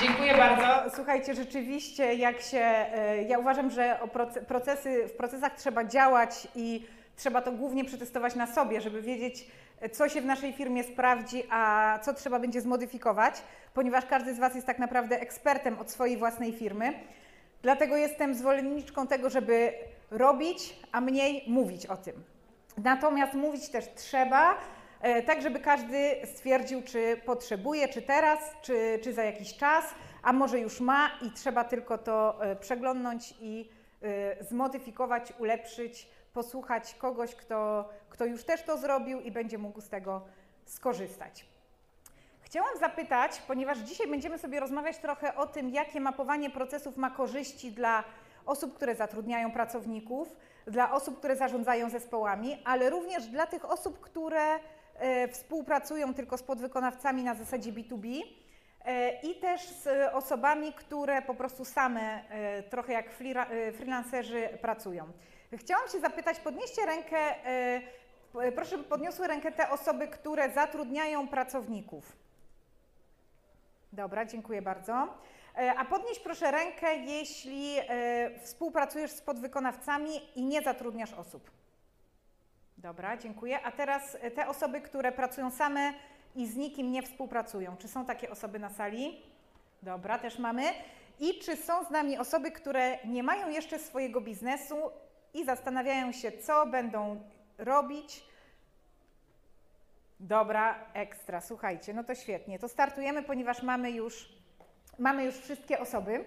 Dziękuję bardzo. Słuchajcie, rzeczywiście jak się, e, ja uważam, że procesy, w procesach trzeba działać i trzeba to głównie przetestować na sobie, żeby wiedzieć, co się w naszej firmie sprawdzi, a co trzeba będzie zmodyfikować, ponieważ każdy z Was jest tak naprawdę ekspertem od swojej własnej firmy. Dlatego jestem zwolenniczką tego, żeby robić, a mniej mówić o tym. Natomiast mówić też trzeba, e, tak żeby każdy stwierdził, czy potrzebuje, czy teraz, czy, czy za jakiś czas, a może już ma i trzeba tylko to e, przeglądnąć i e, zmodyfikować, ulepszyć, posłuchać kogoś, kto, kto już też to zrobił i będzie mógł z tego skorzystać. Chciałam zapytać, ponieważ dzisiaj będziemy sobie rozmawiać trochę o tym, jakie mapowanie procesów ma korzyści dla osób, które zatrudniają pracowników, dla osób, które zarządzają zespołami, ale również dla tych osób, które e, współpracują tylko z podwykonawcami na zasadzie B2B e, i też z osobami, które po prostu same, e, trochę jak freelancerzy, pracują. Chciałam się zapytać, podnieście rękę, proszę, by podniosły rękę te osoby, które zatrudniają pracowników. Dobra, dziękuję bardzo. E, a podnieś proszę rękę, jeśli e, współpracujesz z podwykonawcami i nie zatrudniasz osób. Dobra, dziękuję. A teraz e, te osoby, które pracują same i z nikim nie współpracują. Czy są takie osoby na sali? Dobra, też mamy. I czy są z nami osoby, które nie mają jeszcze swojego biznesu i zastanawiają się, co będą robić? Dobra, ekstra. Słuchajcie, no to świetnie. To startujemy, ponieważ mamy już Mamy już wszystkie osoby.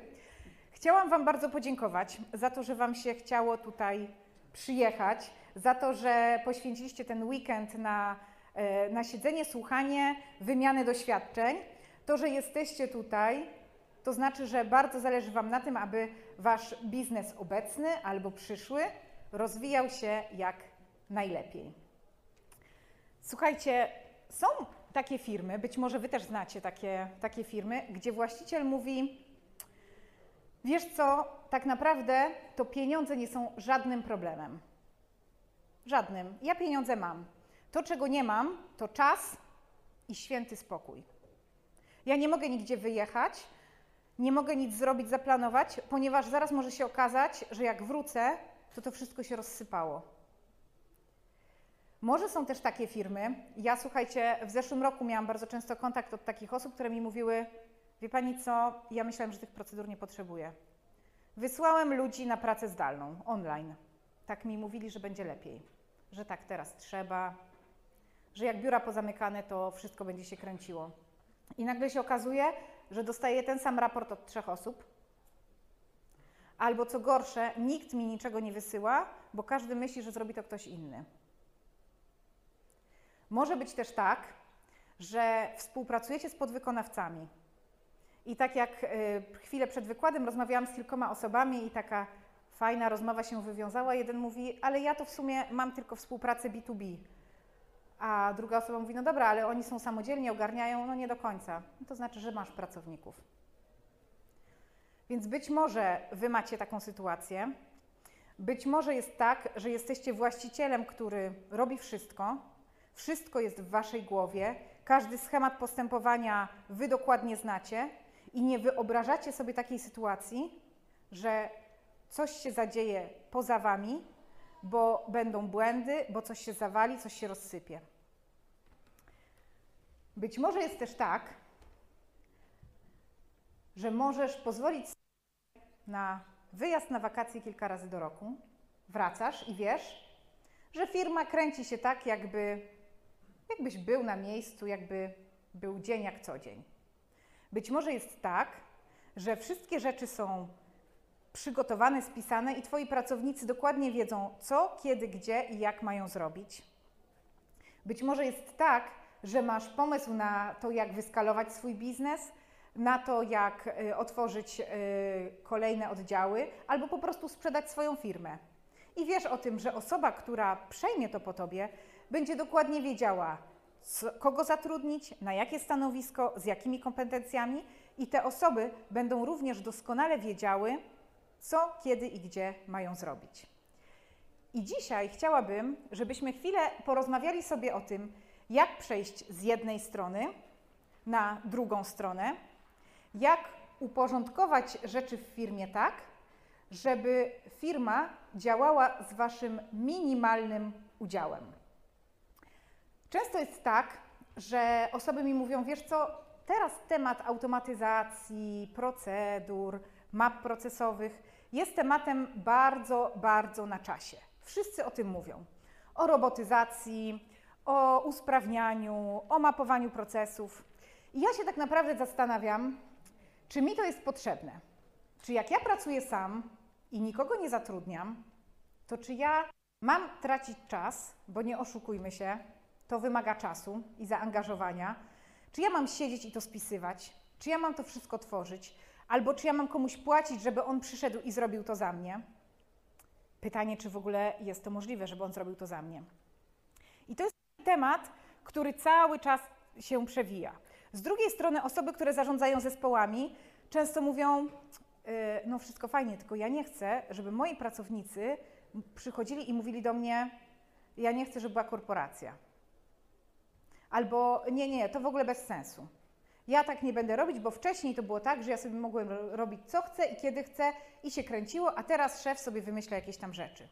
Chciałam Wam bardzo podziękować za to, że Wam się chciało tutaj przyjechać, za to, że poświęciliście ten weekend na, e, na siedzenie, słuchanie, wymianę doświadczeń. To, że jesteście tutaj, to znaczy, że bardzo zależy Wam na tym, aby Wasz biznes obecny albo przyszły rozwijał się jak najlepiej. Słuchajcie, są takie firmy, być może Wy też znacie takie, takie firmy, gdzie właściciel mówi: Wiesz co, tak naprawdę to pieniądze nie są żadnym problemem. Żadnym. Ja pieniądze mam. To, czego nie mam, to czas i święty spokój. Ja nie mogę nigdzie wyjechać, nie mogę nic zrobić, zaplanować, ponieważ zaraz może się okazać, że jak wrócę, to to wszystko się rozsypało. Może są też takie firmy. Ja słuchajcie, w zeszłym roku miałam bardzo często kontakt od takich osób, które mi mówiły: Wie pani co, ja myślałam, że tych procedur nie potrzebuję. Wysłałem ludzi na pracę zdalną, online. Tak mi mówili, że będzie lepiej, że tak teraz trzeba, że jak biura pozamykane, to wszystko będzie się kręciło. I nagle się okazuje, że dostaję ten sam raport od trzech osób. Albo co gorsze, nikt mi niczego nie wysyła, bo każdy myśli, że zrobi to ktoś inny. Może być też tak, że współpracujecie z podwykonawcami. I tak jak y, chwilę przed wykładem rozmawiałam z kilkoma osobami i taka fajna rozmowa się wywiązała. Jeden mówi, ale ja to w sumie mam tylko współpracę B2B. A druga osoba mówi, no dobra, ale oni są samodzielni, ogarniają, no nie do końca. No to znaczy, że masz pracowników. Więc być może Wy macie taką sytuację. Być może jest tak, że jesteście właścicielem, który robi wszystko, wszystko jest w Waszej głowie, każdy schemat postępowania Wy dokładnie znacie i nie wyobrażacie sobie takiej sytuacji, że coś się zadzieje poza Wami, bo będą błędy, bo coś się zawali, coś się rozsypie. Być może jest też tak, że możesz pozwolić na wyjazd na wakacje kilka razy do roku, wracasz i wiesz, że firma kręci się tak, jakby jakbyś był na miejscu, jakby był dzień jak co dzień. Być może jest tak, że wszystkie rzeczy są przygotowane, spisane i Twoi pracownicy dokładnie wiedzą, co, kiedy, gdzie i jak mają zrobić. Być może jest tak, że masz pomysł na to, jak wyskalować swój biznes, na to, jak y, otworzyć y, kolejne oddziały, albo po prostu sprzedać swoją firmę. I wiesz o tym, że osoba, która przejmie to po tobie, będzie dokładnie wiedziała, kogo zatrudnić, na jakie stanowisko, z jakimi kompetencjami, i te osoby będą również doskonale wiedziały, co, kiedy i gdzie mają zrobić. I dzisiaj chciałabym, żebyśmy chwilę porozmawiali sobie o tym, jak przejść z jednej strony na drugą stronę, jak uporządkować rzeczy w firmie tak, żeby firma działała z Waszym minimalnym udziałem. Często jest tak, że osoby mi mówią, wiesz co, teraz temat automatyzacji, procedur, map procesowych jest tematem bardzo, bardzo na czasie. Wszyscy o tym mówią. O robotyzacji, o usprawnianiu, o mapowaniu procesów. I ja się tak naprawdę zastanawiam, czy mi to jest potrzebne. Czy jak ja pracuję sam i nikogo nie zatrudniam, to czy ja mam tracić czas, bo nie oszukujmy się, to wymaga czasu i zaangażowania. Czy ja mam siedzieć i to spisywać? Czy ja mam to wszystko tworzyć? Albo czy ja mam komuś płacić, żeby on przyszedł i zrobił to za mnie? Pytanie, czy w ogóle jest to możliwe, żeby on zrobił to za mnie. I to jest temat, który cały czas się przewija. Z drugiej strony, osoby, które zarządzają zespołami, często mówią: y, No, wszystko fajnie, tylko ja nie chcę, żeby moi pracownicy przychodzili i mówili do mnie: Ja nie chcę, żeby była korporacja. Albo nie, nie, to w ogóle bez sensu. Ja tak nie będę robić, bo wcześniej to było tak, że ja sobie mogłem robić co chcę i kiedy chcę i się kręciło, a teraz szef sobie wymyśla jakieś tam rzeczy.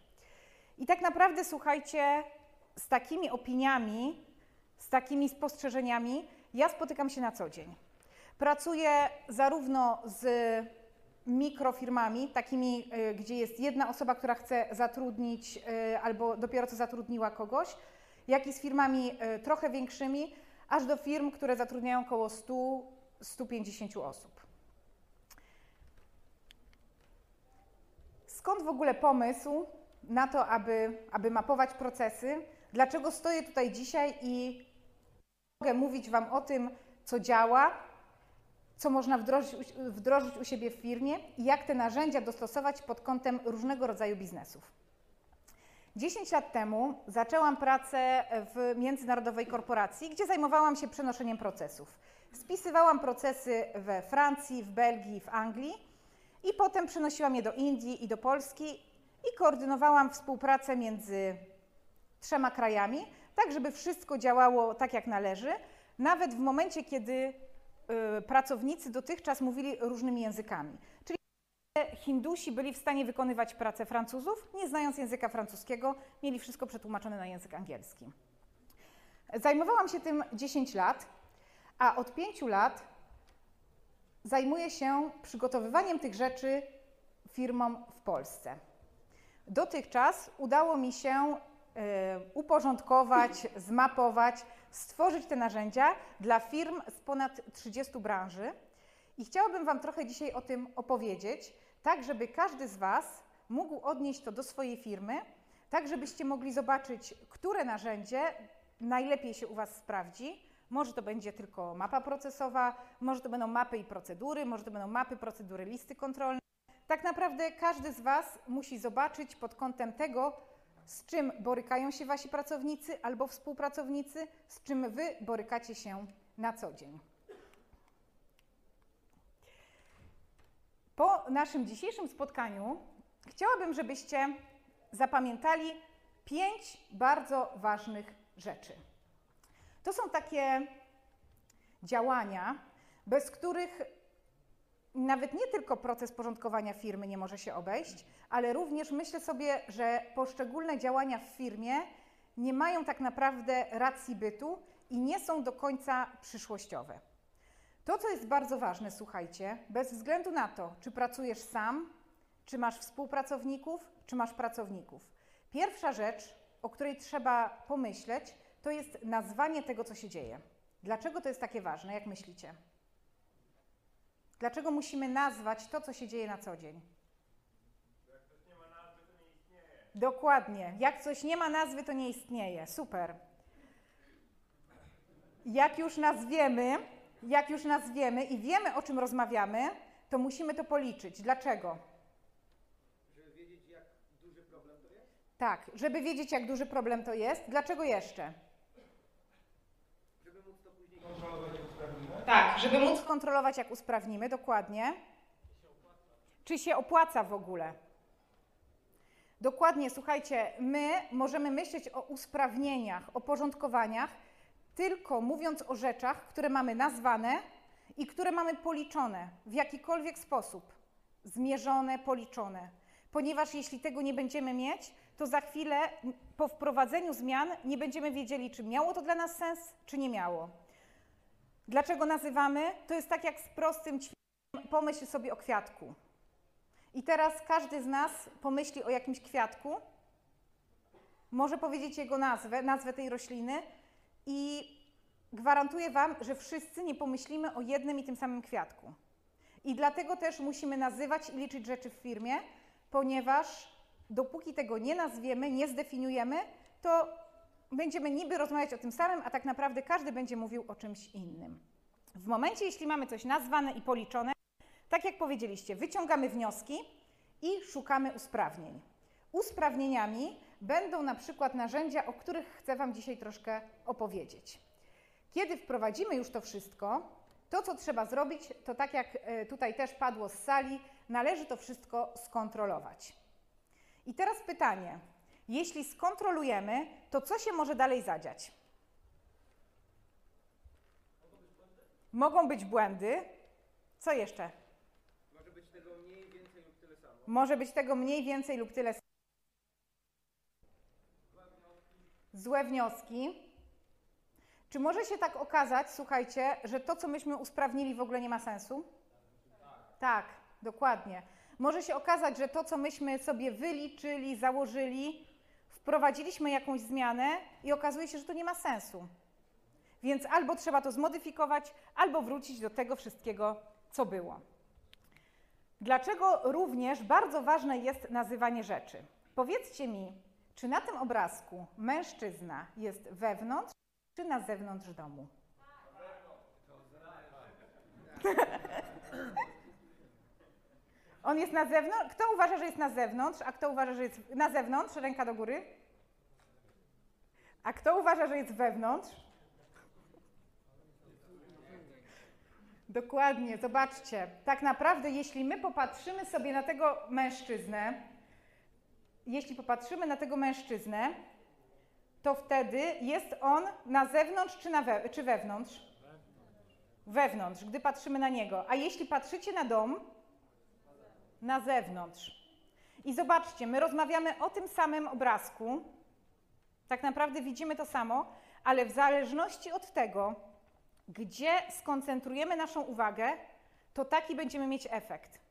I tak naprawdę, słuchajcie, z takimi opiniami, z takimi spostrzeżeniami ja spotykam się na co dzień. Pracuję zarówno z mikrofirmami, takimi, y, gdzie jest jedna osoba, która chce zatrudnić y, albo dopiero co zatrudniła kogoś, jak i z firmami y, trochę większymi, aż do firm, które zatrudniają około 100-150 osób. Skąd w ogóle pomysł na to, aby, aby mapować procesy? Dlaczego stoję tutaj dzisiaj i mogę mówić Wam o tym, co działa, co można wdrożyć, wdrożyć u siebie w firmie i jak te narzędzia dostosować pod kątem różnego rodzaju biznesów. 10 lat temu zaczęłam pracę w międzynarodowej korporacji, gdzie zajmowałam się przenoszeniem procesów. Spisywałam procesy we Francji, w Belgii, w Anglii i potem przenosiłam je do Indii i do Polski i koordynowałam współpracę między trzema krajami, tak żeby wszystko działało tak jak należy, nawet w momencie, kiedy y, pracownicy dotychczas mówili różnymi językami. Czyli Hindusi byli w stanie wykonywać pracę Francuzów, nie znając języka francuskiego, mieli wszystko przetłumaczone na język angielski. Zajmowałam się tym 10 lat, a od 5 lat zajmuję się przygotowywaniem tych rzeczy firmom w Polsce. Dotychczas udało mi się y, uporządkować, zmapować, stworzyć te narzędzia dla firm z ponad 30 branży. I chciałabym Wam trochę dzisiaj o tym opowiedzieć, tak żeby każdy z Was mógł odnieść to do swojej firmy, tak żebyście mogli zobaczyć, które narzędzie najlepiej się u Was sprawdzi. Może to będzie tylko mapa procesowa, może to będą mapy i procedury, może to będą mapy, procedury, listy kontrolne. Tak naprawdę każdy z Was musi zobaczyć pod kątem tego, z czym borykają się Wasi pracownicy albo współpracownicy, z czym Wy borykacie się na co dzień. Po naszym dzisiejszym spotkaniu chciałabym, żebyście zapamiętali pięć bardzo ważnych rzeczy. To są takie działania, bez których nawet nie tylko proces porządkowania firmy nie może się obejść, ale również myślę sobie, że poszczególne działania w firmie nie mają tak naprawdę racji bytu i nie są do końca przyszłościowe. To, co jest bardzo ważne, słuchajcie, bez względu na to, czy pracujesz sam, czy masz współpracowników, czy masz pracowników. Pierwsza rzecz, o której trzeba pomyśleć, to jest nazwanie tego, co się dzieje. Dlaczego to jest takie ważne, jak myślicie? Dlaczego musimy nazwać to, co się dzieje na co dzień? Jak coś nie ma nazwy, to nie istnieje. Dokładnie. Jak coś nie ma nazwy, to nie istnieje. Super. Jak już nazwiemy, jak już nazwiemy i wiemy, o czym rozmawiamy, to musimy to policzyć. Dlaczego? Żeby wiedzieć, jak duży problem to jest? Tak, żeby wiedzieć, jak duży problem to jest. Dlaczego jeszcze? Żeby móc to później kontrolować i usprawnimy? Tak, żeby móc kontrolować, jak usprawnimy, dokładnie. Czy się opłaca w ogóle? Dokładnie, słuchajcie, my możemy myśleć o usprawnieniach, o porządkowaniach, tylko mówiąc o rzeczach, które mamy nazwane i które mamy policzone w jakikolwiek sposób, zmierzone, policzone. Ponieważ jeśli tego nie będziemy mieć, to za chwilę po wprowadzeniu zmian nie będziemy wiedzieli, czy miało to dla nas sens, czy nie miało. Dlaczego nazywamy? To jest tak jak z prostym ćwiczeniem, pomyśl sobie o kwiatku. I teraz każdy z nas pomyśli o jakimś kwiatku, może powiedzieć jego nazwę, nazwę tej rośliny i gwarantuję Wam, że wszyscy nie pomyślimy o jednym i tym samym kwiatku. I dlatego też musimy nazywać i liczyć rzeczy w firmie, ponieważ dopóki tego nie nazwiemy, nie zdefiniujemy, to będziemy niby rozmawiać o tym samym, a tak naprawdę każdy będzie mówił o czymś innym. W momencie, jeśli mamy coś nazwane i policzone, tak jak powiedzieliście, wyciągamy wnioski i szukamy usprawnień. Usprawnieniami będą na przykład narzędzia, o których chcę Wam dzisiaj troszkę opowiedzieć. Kiedy wprowadzimy już to wszystko, to co trzeba zrobić, to tak jak e, tutaj też padło z sali, należy to wszystko skontrolować. I teraz pytanie: jeśli skontrolujemy, to co się może dalej zadziać? Mogą być błędy. Co jeszcze? Może być tego mniej, więcej lub tyle samo. Może być tego mniej, więcej lub tyle. samo. Złe wnioski. Czy może się tak okazać, słuchajcie, że to, co myśmy usprawnili, w ogóle nie ma sensu? Tak, dokładnie. Może się okazać, że to, co myśmy sobie wyliczyli, założyli, wprowadziliśmy jakąś zmianę i okazuje się, że to nie ma sensu. Więc albo trzeba to zmodyfikować, albo wrócić do tego wszystkiego, co było. Dlaczego również bardzo ważne jest nazywanie rzeczy? Powiedzcie mi, czy na tym obrazku mężczyzna jest wewnątrz, czy na zewnątrz domu? On jest na zewnątrz? Kto uważa, że jest na zewnątrz, a kto uważa, że jest na zewnątrz? Ręka do góry. A kto uważa, że jest wewnątrz? Dokładnie, zobaczcie. Tak naprawdę, jeśli my popatrzymy sobie na tego mężczyznę, jeśli popatrzymy na tego mężczyznę, to wtedy jest on na zewnątrz czy, na we, czy wewnątrz? Wewnątrz, gdy patrzymy na niego. A jeśli patrzycie na dom, na zewnątrz. I zobaczcie, my rozmawiamy o tym samym obrazku. Tak naprawdę widzimy to samo, ale w zależności od tego, gdzie skoncentrujemy naszą uwagę, to taki będziemy mieć efekt.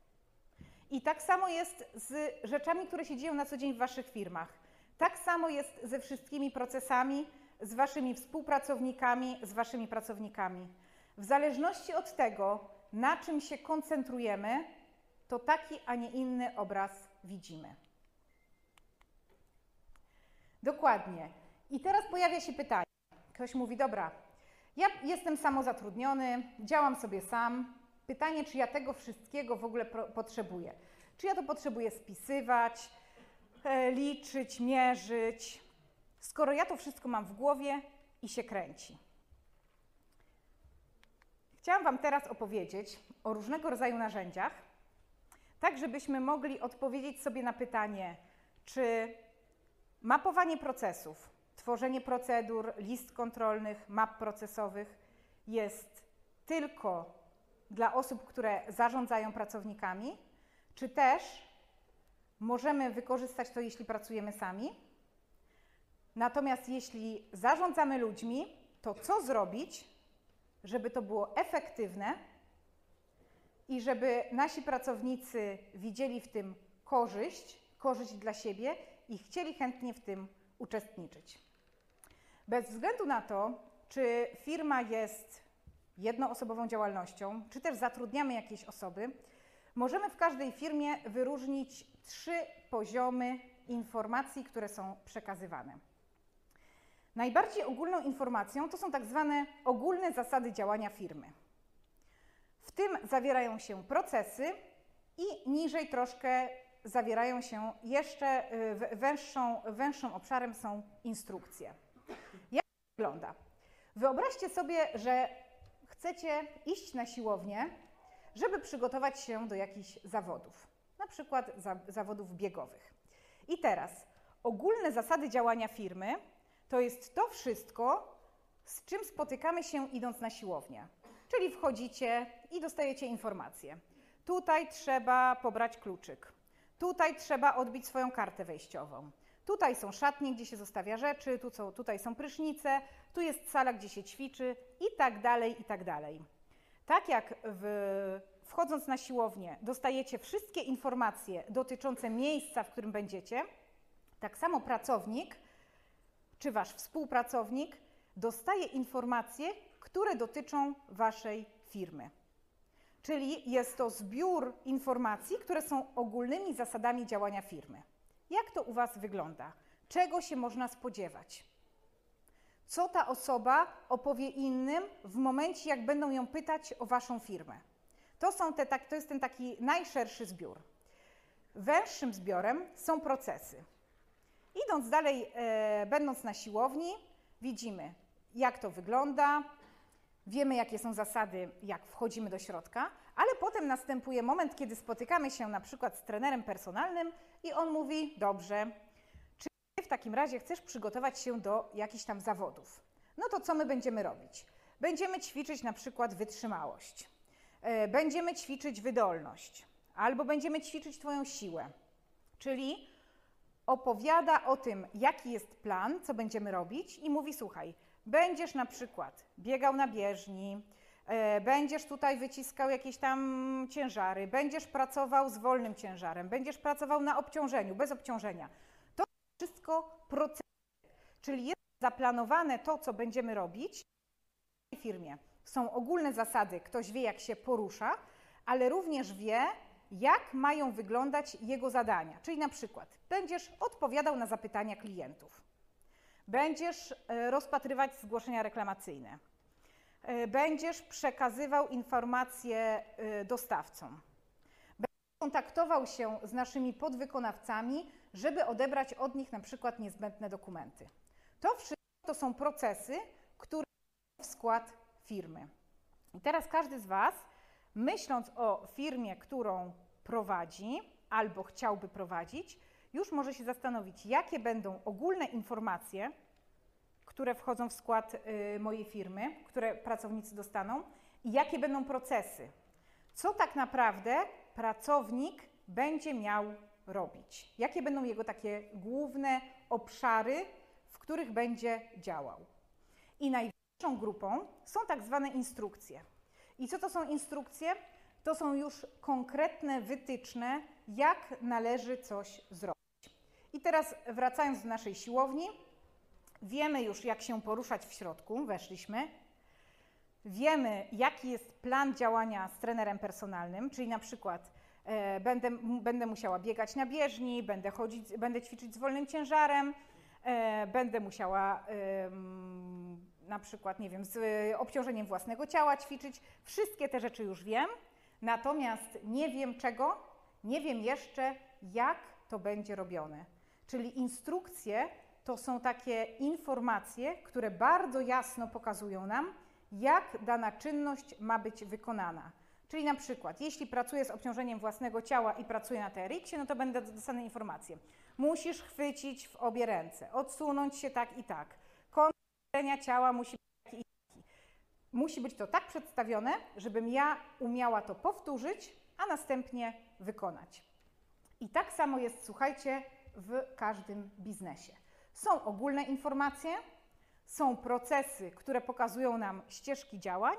I tak samo jest z rzeczami, które się dzieją na co dzień w Waszych firmach. Tak samo jest ze wszystkimi procesami, z Waszymi współpracownikami, z Waszymi pracownikami. W zależności od tego, na czym się koncentrujemy, to taki, a nie inny obraz widzimy. Dokładnie. I teraz pojawia się pytanie. Ktoś mówi, dobra, ja jestem samozatrudniony, działam sobie sam. Pytanie, czy ja tego wszystkiego w ogóle potrzebuję? Czy ja to potrzebuję spisywać, e, liczyć, mierzyć, skoro ja to wszystko mam w głowie i się kręci? Chciałam Wam teraz opowiedzieć o różnego rodzaju narzędziach, tak żebyśmy mogli odpowiedzieć sobie na pytanie, czy mapowanie procesów, tworzenie procedur, list kontrolnych, map procesowych jest tylko dla osób, które zarządzają pracownikami, czy też możemy wykorzystać to, jeśli pracujemy sami. Natomiast jeśli zarządzamy ludźmi, to co zrobić, żeby to było efektywne i żeby nasi pracownicy widzieli w tym korzyść, korzyść dla siebie i chcieli chętnie w tym uczestniczyć. Bez względu na to, czy firma jest jednoosobową działalnością, czy też zatrudniamy jakieś osoby, możemy w każdej firmie wyróżnić trzy poziomy informacji, które są przekazywane. Najbardziej ogólną informacją to są tak zwane ogólne zasady działania firmy. W tym zawierają się procesy i niżej troszkę zawierają się jeszcze y, węższą, węższym obszarem są instrukcje. Jak to wygląda? Wyobraźcie sobie, że chcecie iść na siłownię, żeby przygotować się do jakichś zawodów, na przykład za, zawodów biegowych. I teraz ogólne zasady działania firmy to jest to wszystko, z czym spotykamy się idąc na siłownię. Czyli wchodzicie i dostajecie informację. Tutaj trzeba pobrać kluczyk. Tutaj trzeba odbić swoją kartę wejściową. Tutaj są szatnie, gdzie się zostawia rzeczy, tu są, tutaj są prysznice, tu jest sala, gdzie się ćwiczy i tak dalej, i tak dalej. Tak jak w, wchodząc na siłownię dostajecie wszystkie informacje dotyczące miejsca, w którym będziecie, tak samo pracownik czy wasz współpracownik dostaje informacje, które dotyczą waszej firmy. Czyli jest to zbiór informacji, które są ogólnymi zasadami działania firmy. Jak to u Was wygląda? Czego się można spodziewać? Co ta osoba opowie innym w momencie, jak będą ją pytać o Waszą firmę? To, są te, tak, to jest ten taki najszerszy zbiór. Węższym zbiorem są procesy. Idąc dalej, e, będąc na siłowni, widzimy, jak to wygląda, wiemy, jakie są zasady, jak wchodzimy do środka, ale potem następuje moment, kiedy spotykamy się na przykład z trenerem personalnym i on mówi: Dobrze, czy w takim razie chcesz przygotować się do jakichś tam zawodów? No to co my będziemy robić? Będziemy ćwiczyć na przykład wytrzymałość, e, będziemy ćwiczyć wydolność, albo będziemy ćwiczyć Twoją siłę. Czyli opowiada o tym, jaki jest plan, co będziemy robić, i mówi: Słuchaj, będziesz na przykład biegał na bieżni, e, będziesz tutaj wyciskał jakieś tam ciężary, będziesz pracował z wolnym ciężarem, będziesz pracował na obciążeniu, bez obciążenia. To wszystko procesy, czyli jest zaplanowane to, co będziemy robić w firmie. Są ogólne zasady, ktoś wie, jak się porusza, ale również wie, jak mają wyglądać jego zadania. Czyli na przykład będziesz odpowiadał na zapytania klientów, będziesz e, rozpatrywać zgłoszenia reklamacyjne, e, będziesz przekazywał informacje e, dostawcom, będziesz kontaktował się z naszymi podwykonawcami, żeby odebrać od nich na przykład niezbędne dokumenty. To wszystko to są procesy, które w skład firmy. I teraz każdy z Was myśląc o firmie, którą prowadzi albo chciałby prowadzić, już może się zastanowić, jakie będą ogólne informacje, które wchodzą w skład y, mojej firmy, które pracownicy dostaną i jakie będą procesy. Co tak naprawdę pracownik będzie miał robić? Jakie będą jego takie główne obszary, w których będzie działał? I najważniejszą grupą są tak zwane instrukcje. I co to są instrukcje? To są już konkretne wytyczne, jak należy coś zrobić. I teraz wracając do naszej siłowni, wiemy już, jak się poruszać w środku, weszliśmy. Wiemy, jaki jest plan działania z trenerem personalnym, czyli na przykład e, będę, będę musiała biegać na bieżni, będę, chodzić, będę ćwiczyć z wolnym ciężarem, e, będę musiała e, na przykład, nie wiem, z obciążeniem własnego ciała ćwiczyć. Wszystkie te rzeczy już wiem, natomiast nie wiem czego, nie wiem jeszcze, jak to będzie robione. Czyli instrukcje to są takie informacje, które bardzo jasno pokazują nam, jak dana czynność ma być wykonana. Czyli na przykład, jeśli pracuję z obciążeniem własnego ciała i pracuję na TRX-ie, no to będę dostanę informację. Musisz chwycić w obie ręce, odsunąć się tak i tak ciała musi być taki i taki. Musi być to tak przedstawione, żebym ja umiała to powtórzyć, a następnie wykonać. I tak samo jest, słuchajcie, w każdym biznesie. Są ogólne informacje, są procesy, które pokazują nam ścieżki działań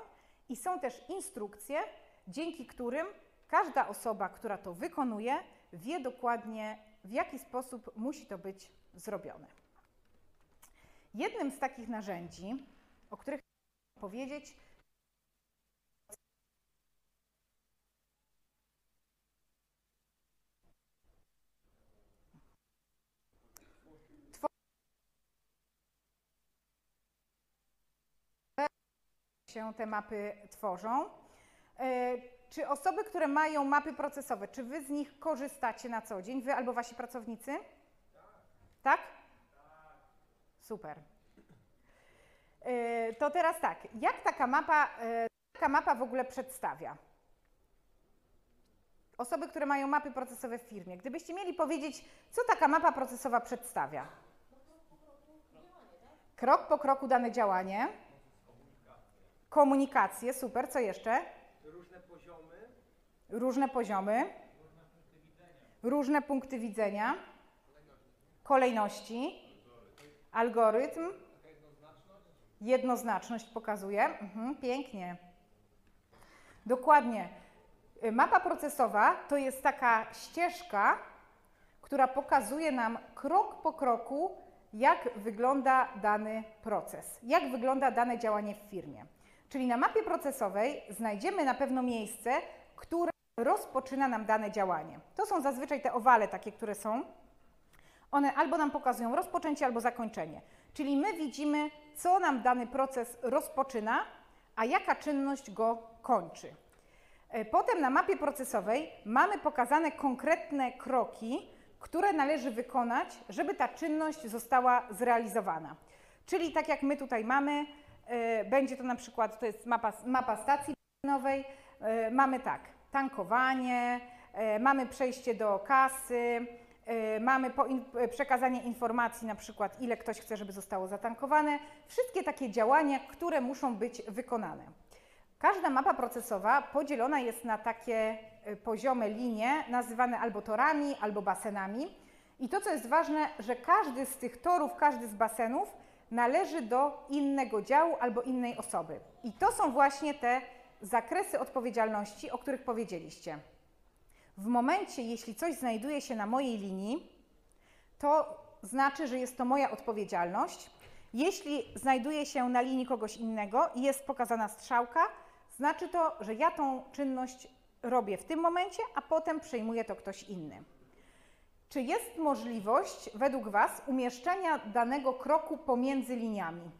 i są też instrukcje, dzięki którym każda osoba, która to wykonuje, wie dokładnie, w jaki sposób musi to być zrobione. Jednym z takich narzędzi, o których powiedzieć, się te mapy tworzą. E, czy osoby, które mają mapy procesowe, czy wy z nich korzystacie na co dzień, wy albo wasi pracownicy? Tak? tak? Super. E, to teraz tak, jak taka mapa, e, taka mapa w ogóle przedstawia? Osoby, które mają mapy procesowe w firmie, gdybyście mieli powiedzieć, co taka mapa procesowa przedstawia? Krok po kroku dane działanie. Komunikację, super. Co jeszcze? różne poziomy, Różne poziomy. Różne punkty widzenia. Kolejności. Algorytm. Jednoznaczność pokazuje. Mhm, pięknie. Dokładnie. Y, Mapa procesowa to jest taka ścieżka, która pokazuje nam krok po kroku, jak wygląda dany proces, jak wygląda dane działanie w firmie. Czyli na mapie procesowej znajdziemy na pewno miejsce, które rozpoczyna nam dane działanie. To są zazwyczaj te owale takie, które są. One albo nam pokazują rozpoczęcie, albo zakończenie. Czyli my widzimy, co nam dany proces rozpoczyna, a jaka czynność go kończy. E, Potem na mapie procesowej mamy pokazane konkretne kroki, które należy wykonać, żeby ta czynność została zrealizowana. Czyli tak jak my tutaj mamy, będzie to na przykład, to jest mapa, mapa stacji benzynowej, e, mamy tak, tankowanie, e, mamy przejście do kasy, e, mamy e, przekazanie informacji, na przykład ile ktoś chce, żeby zostało zatankowane, wszystkie takie działania, które muszą być wykonane. Każda mapa procesowa podzielona jest na takie poziome linie, nazywane albo torami, albo basenami. I to, co jest ważne, że każdy z tych torów, każdy z basenów należy do innego działu albo innej osoby. I to są właśnie te zakresy odpowiedzialności, o których powiedzieliście. W momencie, jeśli coś znajduje się na mojej linii, to znaczy, że jest to moja odpowiedzialność. Jeśli znajduje się na linii kogoś innego i jest pokazana strzałka, znaczy to, że ja tą czynność robię w tym momencie, a potem przejmuje to ktoś inny. Czy jest możliwość, według Was, umieszczenia danego kroku pomiędzy liniami?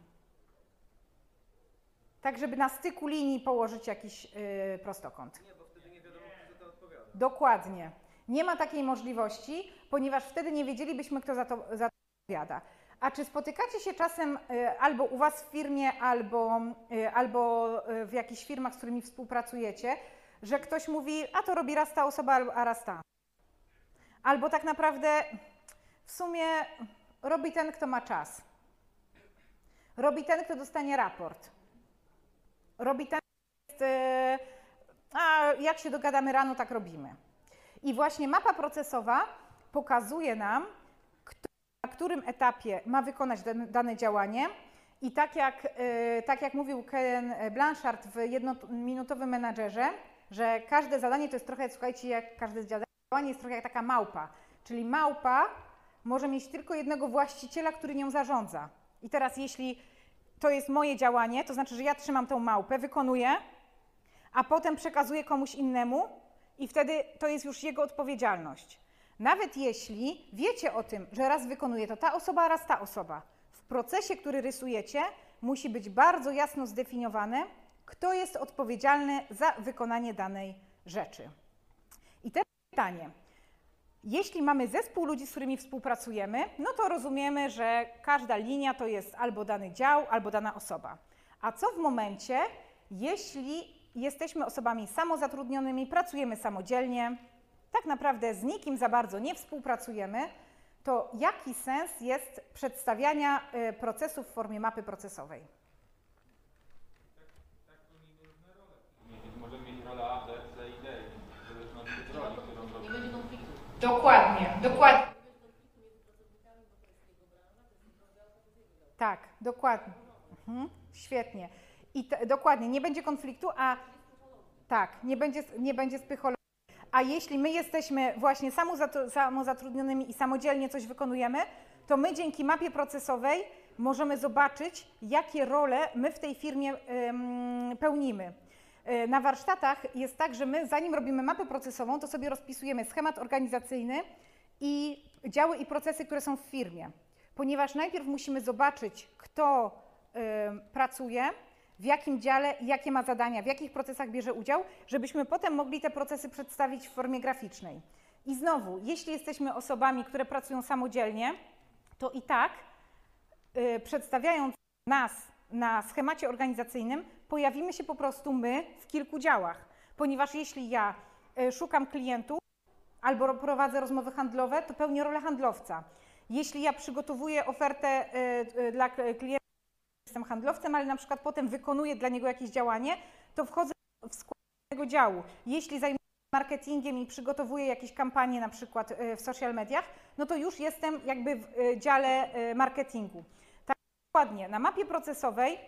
Tak, żeby na styku linii położyć jakiś yy, prostokąt. nie, bo wtedy nie wiadomo, kto to odpowiada. Dokładnie. Nie ma takiej możliwości, ponieważ wtedy nie wiedzielibyśmy, kto za to, za to odpowiada. A czy spotykacie się czasem y, albo u Was w firmie, albo, y, albo y, w jakichś firmach, z którymi współpracujecie, że ktoś mówi, a to robi raz ta osoba, a raz ta. Albo tak naprawdę w sumie robi ten, kto ma czas. Robi ten, kto dostanie raport. Robi ten, kto jest, y, a jak się dogadamy rano, tak robimy. I właśnie mapa procesowa pokazuje nam, na którym etapie ma wykonać dane, działanie. I tak jak, y, tak jak mówił Ken Blanchard w jednominutowym menadżerze, że każde zadanie to jest trochę, słuchajcie, jak każde działanie jest trochę jak taka małpa. Czyli małpa może mieć tylko jednego właściciela, który nią zarządza. I teraz, jeśli to jest moje działanie, to znaczy, że ja trzymam tą małpę, wykonuję, a potem przekazuje komuś innemu i wtedy to jest już jego odpowiedzialność. Nawet jeśli wiecie o tym, że raz wykonuje to ta osoba, raz ta osoba, w procesie, który rysujecie, musi być bardzo jasno zdefiniowane, kto jest odpowiedzialny za wykonanie danej rzeczy. I teraz pytanie. Jeśli mamy zespół ludzi, z którymi współpracujemy, no to rozumiemy, że każda linia to jest albo dany dział, albo dana osoba. A co w momencie, jeśli jesteśmy osobami samozatrudnionymi, pracujemy samodzielnie, tak naprawdę z nikim za bardzo nie współpracujemy, to jaki sens jest przedstawiania y, procesów w formie mapy procesowej? Możemy mieć rolę A, B, C i D, w zależności od roli, którą Nie robimy. będzie konfliktu. Dokładnie, dokładnie. Tak, dokładnie. Mhm, świetnie. I te, dokładnie, nie będzie konfliktu, a tak, nie będzie, nie będzie spychologii. A jeśli my jesteśmy właśnie samozatru- samozatrudnionymi i samodzielnie coś wykonujemy, to my dzięki mapie procesowej możemy zobaczyć, jakie role my w tej firmie ym, pełnimy. Y, Na warsztatach jest tak, że my zanim robimy mapę procesową, to sobie rozpisujemy schemat organizacyjny i działy i procesy, które są w firmie. Ponieważ najpierw musimy zobaczyć, kto y, pracuje, w jakim dziale, jakie ma zadania, w jakich procesach bierze udział, żebyśmy potem mogli te procesy przedstawić w formie graficznej. I znowu, jeśli jesteśmy osobami, które pracują samodzielnie, to i tak y, przedstawiając nas na schemacie organizacyjnym, pojawimy się po prostu my w kilku działach. Ponieważ jeśli ja y, szukam klientów albo ro- prowadzę rozmowy handlowe, to pełnię rolę handlowca. Jeśli ja przygotowuję ofertę y, y, dla klienta jestem handlowcem, ale na przykład potem wykonuję dla niego jakieś działanie, to wchodzę w skład tego działu. Jeśli zajmuję się marketingiem i przygotowuję jakieś kampanie na przykład w social mediach, no to już jestem jakby w dziale marketingu. Tak dokładnie, na mapie procesowej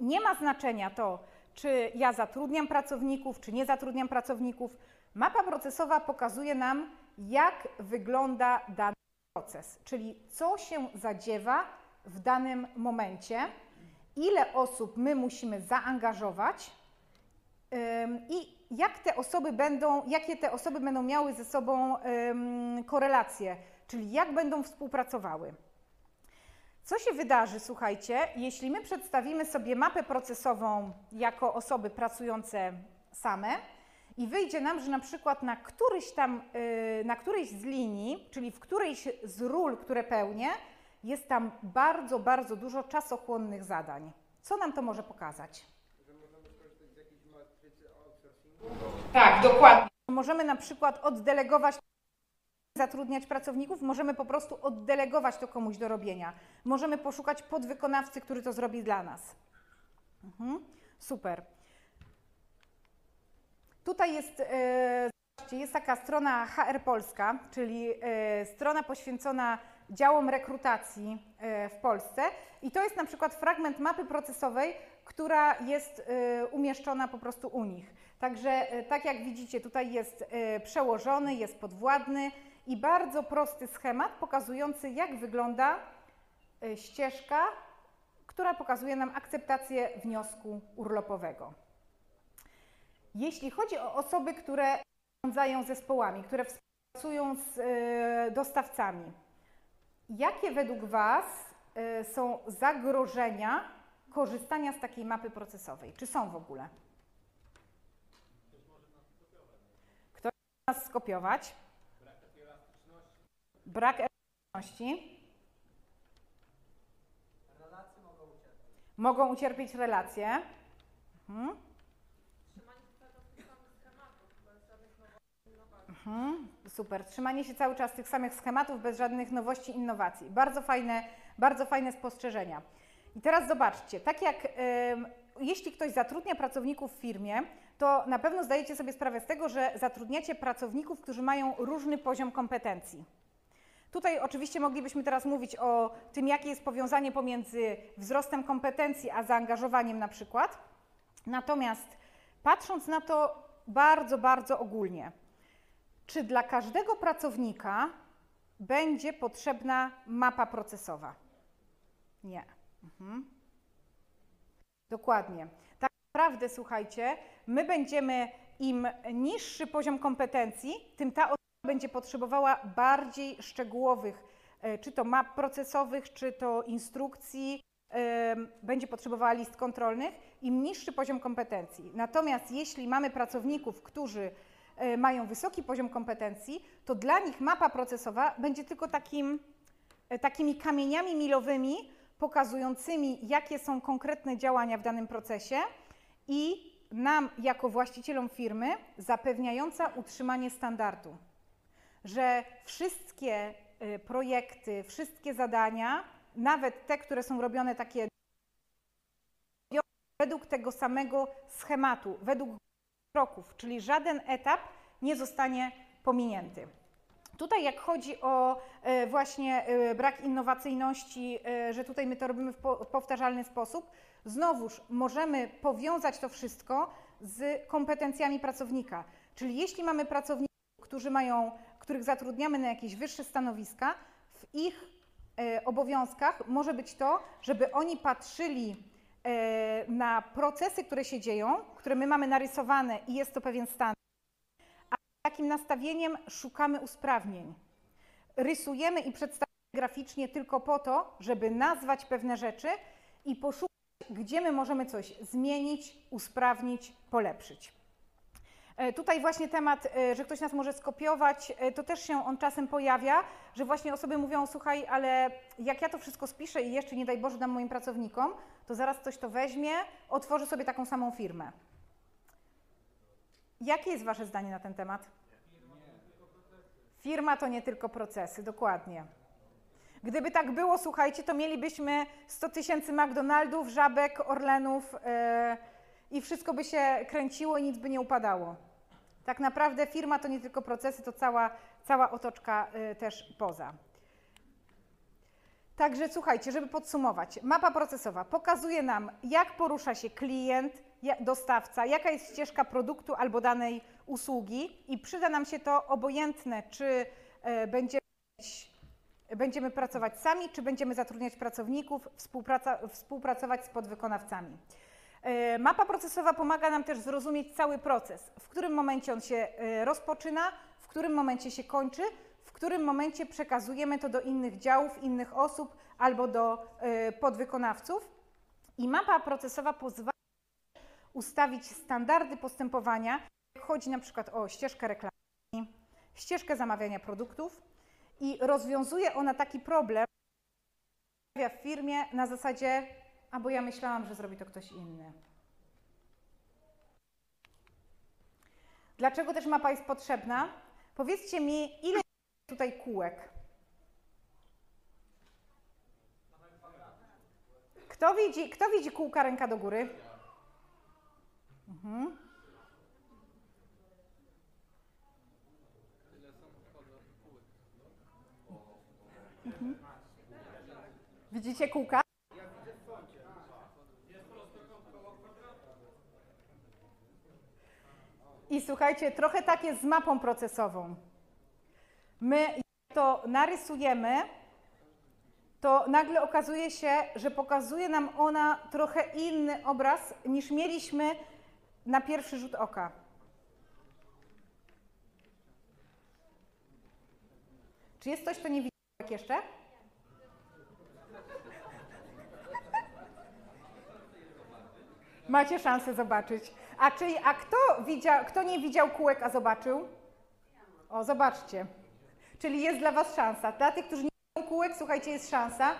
nie ma znaczenia to, czy ja zatrudniam pracowników, czy nie zatrudniam pracowników. Mapa procesowa pokazuje nam, jak wygląda dany proces, czyli co się zadziewa w danym momencie, ile osób my musimy zaangażować i jak te osoby będą, jakie te osoby będą miały ze sobą korelacje, czyli jak będą współpracowały. Co się wydarzy, słuchajcie, jeśli my przedstawimy sobie mapę procesową jako osoby pracujące same i wyjdzie nam, że na przykład na któryś tam, yy, na którejś z linii, czyli w którejś z ról, które pełnię, jest tam bardzo, bardzo dużo czasochłonnych zadań. Co nam to może pokazać? Tak, dokładnie. Możemy na przykład oddelegować, zatrudniać pracowników, możemy po prostu oddelegować to komuś do robienia. Możemy poszukać podwykonawcy, który to zrobi dla nas. Mhm. Super. Tutaj jest, e, jest taka strona HR Polska, czyli e, strona poświęcona działom rekrutacji e, w Polsce i to jest na przykład fragment mapy procesowej, która jest umieszczona po prostu u nich. Także tak jak widzicie, tutaj jest przełożony, jest podwładny i bardzo prosty schemat pokazujący jak wygląda e, ścieżka, która pokazuje nam akceptację wniosku urlopowego. Jeśli chodzi o osoby, które zarządzają zespołami, które współpracują z e, dostawcami, jakie według Was e, są zagrożenia korzystania z takiej mapy procesowej? Czy są w ogóle? Ktoś może nas skopiować? Brak elastyczności. Relacje mogą ucierpieć. Mogą ucierpieć relacje. Mhm. Mhm, super. Trzymanie się cały czas tych samych schematów bez żadnych nowości, innowacji. Bardzo fajne, bardzo fajne spostrzeżenia. I teraz zobaczcie, tak jak jeśli ktoś zatrudnia pracowników w firmie, to na pewno zdajecie sobie sprawę z tego, że zatrudniacie pracowników, którzy mają różny poziom kompetencji. Tutaj oczywiście moglibyśmy teraz mówić o tym, jakie jest powiązanie pomiędzy wzrostem kompetencji a zaangażowaniem na przykład. Natomiast patrząc na to bardzo, bardzo ogólnie, czy dla każdego pracownika będzie potrzebna mapa procesowa? Nie. Mhm. Dokładnie. Tak naprawdę, słuchajcie, my będziemy, im niższy poziom kompetencji, tym ta będzie potrzebowała bardziej szczegółowych, e, czy to map procesowych, czy to instrukcji, będzie potrzebowała list kontrolnych, im niższy poziom kompetencji. Natomiast jeśli mamy pracowników, którzy e, mają wysoki poziom kompetencji, to dla nich mapa procesowa będzie tylko takim, e, takimi kamieniami milowymi, pokazującymi, jakie są konkretne działania w danym procesie i nam, jako właścicielom firmy, zapewniająca utrzymanie standardu. Że wszystkie y, projekty, wszystkie zadania, nawet te, które są robione takie według tego samego schematu, według kroków, czyli żaden etap nie zostanie pominięty. Tutaj jak chodzi o e, właśnie e, brak innowacyjności, że tutaj my to robimy w po- powtarzalny sposób, znowuż możemy powiązać to wszystko z kompetencjami pracownika. Czyli jeśli mamy pracowników, którzy mają, których zatrudniamy na jakieś wyższe stanowiska, w ich e, obowiązkach może być to, żeby oni patrzyli e, na procesy, które się dzieją, które my mamy narysowane i jest to pewien stan, takim nastawieniem szukamy usprawnień. Rysujemy i przedstawiamy graficznie tylko po to, żeby nazwać pewne rzeczy i poszukać, gdzie my możemy coś zmienić, usprawnić, polepszyć. E, Tutaj właśnie temat, e, że ktoś nas może skopiować, e, to też się on czasem pojawia, że właśnie osoby mówią, słuchaj, ale jak ja to wszystko spiszę i jeszcze nie daj Boże dam moim pracownikom, to zaraz ktoś to weźmie, otworzy sobie taką samą firmę. Jakie jest Wasze zdanie na ten temat? Firma to nie tylko procesy, dokładnie. Gdyby tak było, słuchajcie, to mielibyśmy 100 tysięcy McDonaldów, żabek, Orlenów e, i wszystko by się kręciło i nic by nie upadało. Tak naprawdę firma to nie tylko procesy, to cała, cała otoczka e, też poza. Także słuchajcie, żeby podsumować, mapa procesowa pokazuje nam, jak porusza się klient, dostawca, jaka jest ścieżka produktu albo danej usługi i przyda nam się to obojętne, czy e, będziemy, będziemy pracować sami, czy będziemy zatrudniać pracowników, współpracować z podwykonawcami. E, Mapa procesowa pomaga nam też zrozumieć cały proces, w którym momencie on się e, rozpoczyna, w którym momencie się kończy, w którym momencie przekazujemy to do innych działów, innych osób albo do e, podwykonawców. I mapa procesowa pozwala ustawić standardy postępowania, chodzi na przykład o ścieżkę reklamy, ścieżkę zamawiania produktów i rozwiązuje ona taki problem w firmie na zasadzie, a bo ja myślałam, że zrobi to ktoś inny. Dlaczego też mapa jest potrzebna? Powiedzcie mi, ile tutaj kółek? Kto widzi, kto widzi kółka ręka do góry? Mhm. Mhm. Widzicie kółka? I słuchajcie, trochę tak jest z mapą procesową. My to narysujemy, to nagle okazuje się, że pokazuje nam ona trochę inny obraz niż mieliśmy na pierwszy rzut oka. Czy jest ktoś, kto nie widzi jak jeszcze? Macie szansę zobaczyć. A, czyli, a kto, widział, kto nie widział kółek, a zobaczył? O, zobaczcie. Czyli jest dla Was szansa. Dla tych, którzy nie widzą kółek, słuchajcie, jest szansa.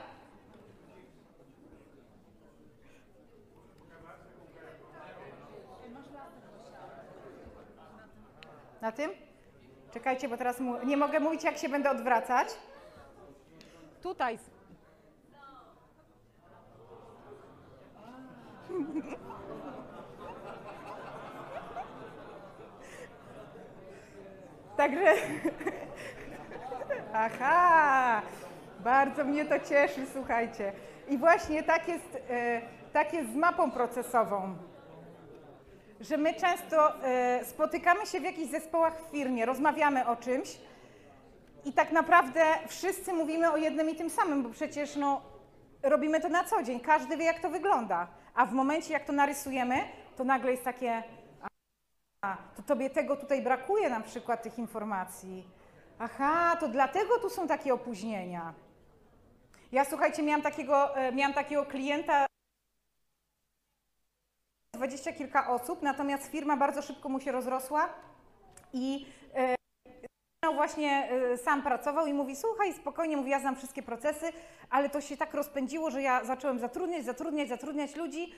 Na tym? Czekajcie, bo teraz mu, nie mogę mówić, jak się będę odwracać. Tutaj. Także. Aha! Bardzo mnie to cieszy, słuchajcie. I właśnie tak jest, e, tak jest z mapą procesową. Że my często e, spotykamy się w jakichś zespołach w firmie, rozmawiamy o czymś i tak naprawdę wszyscy mówimy o jednym i tym samym, bo przecież no, robimy to na co dzień, każdy wie jak to wygląda. A w momencie jak to narysujemy, to nagle jest takie, a, to tobie tego tutaj brakuje na przykład tych informacji. Aha, to dlatego tu są takie opóźnienia. Ja słuchajcie, miałam takiego, e, miałam takiego klienta, dwadzieścia kilka osób, natomiast firma bardzo szybko mu się rozrosła i e, no właśnie e, sam pracował i mówi, słuchaj, spokojnie, mówi, ja znam wszystkie procesy, ale to się tak rozpędziło, że ja zacząłem zatrudniać, zatrudniać, zatrudniać ludzi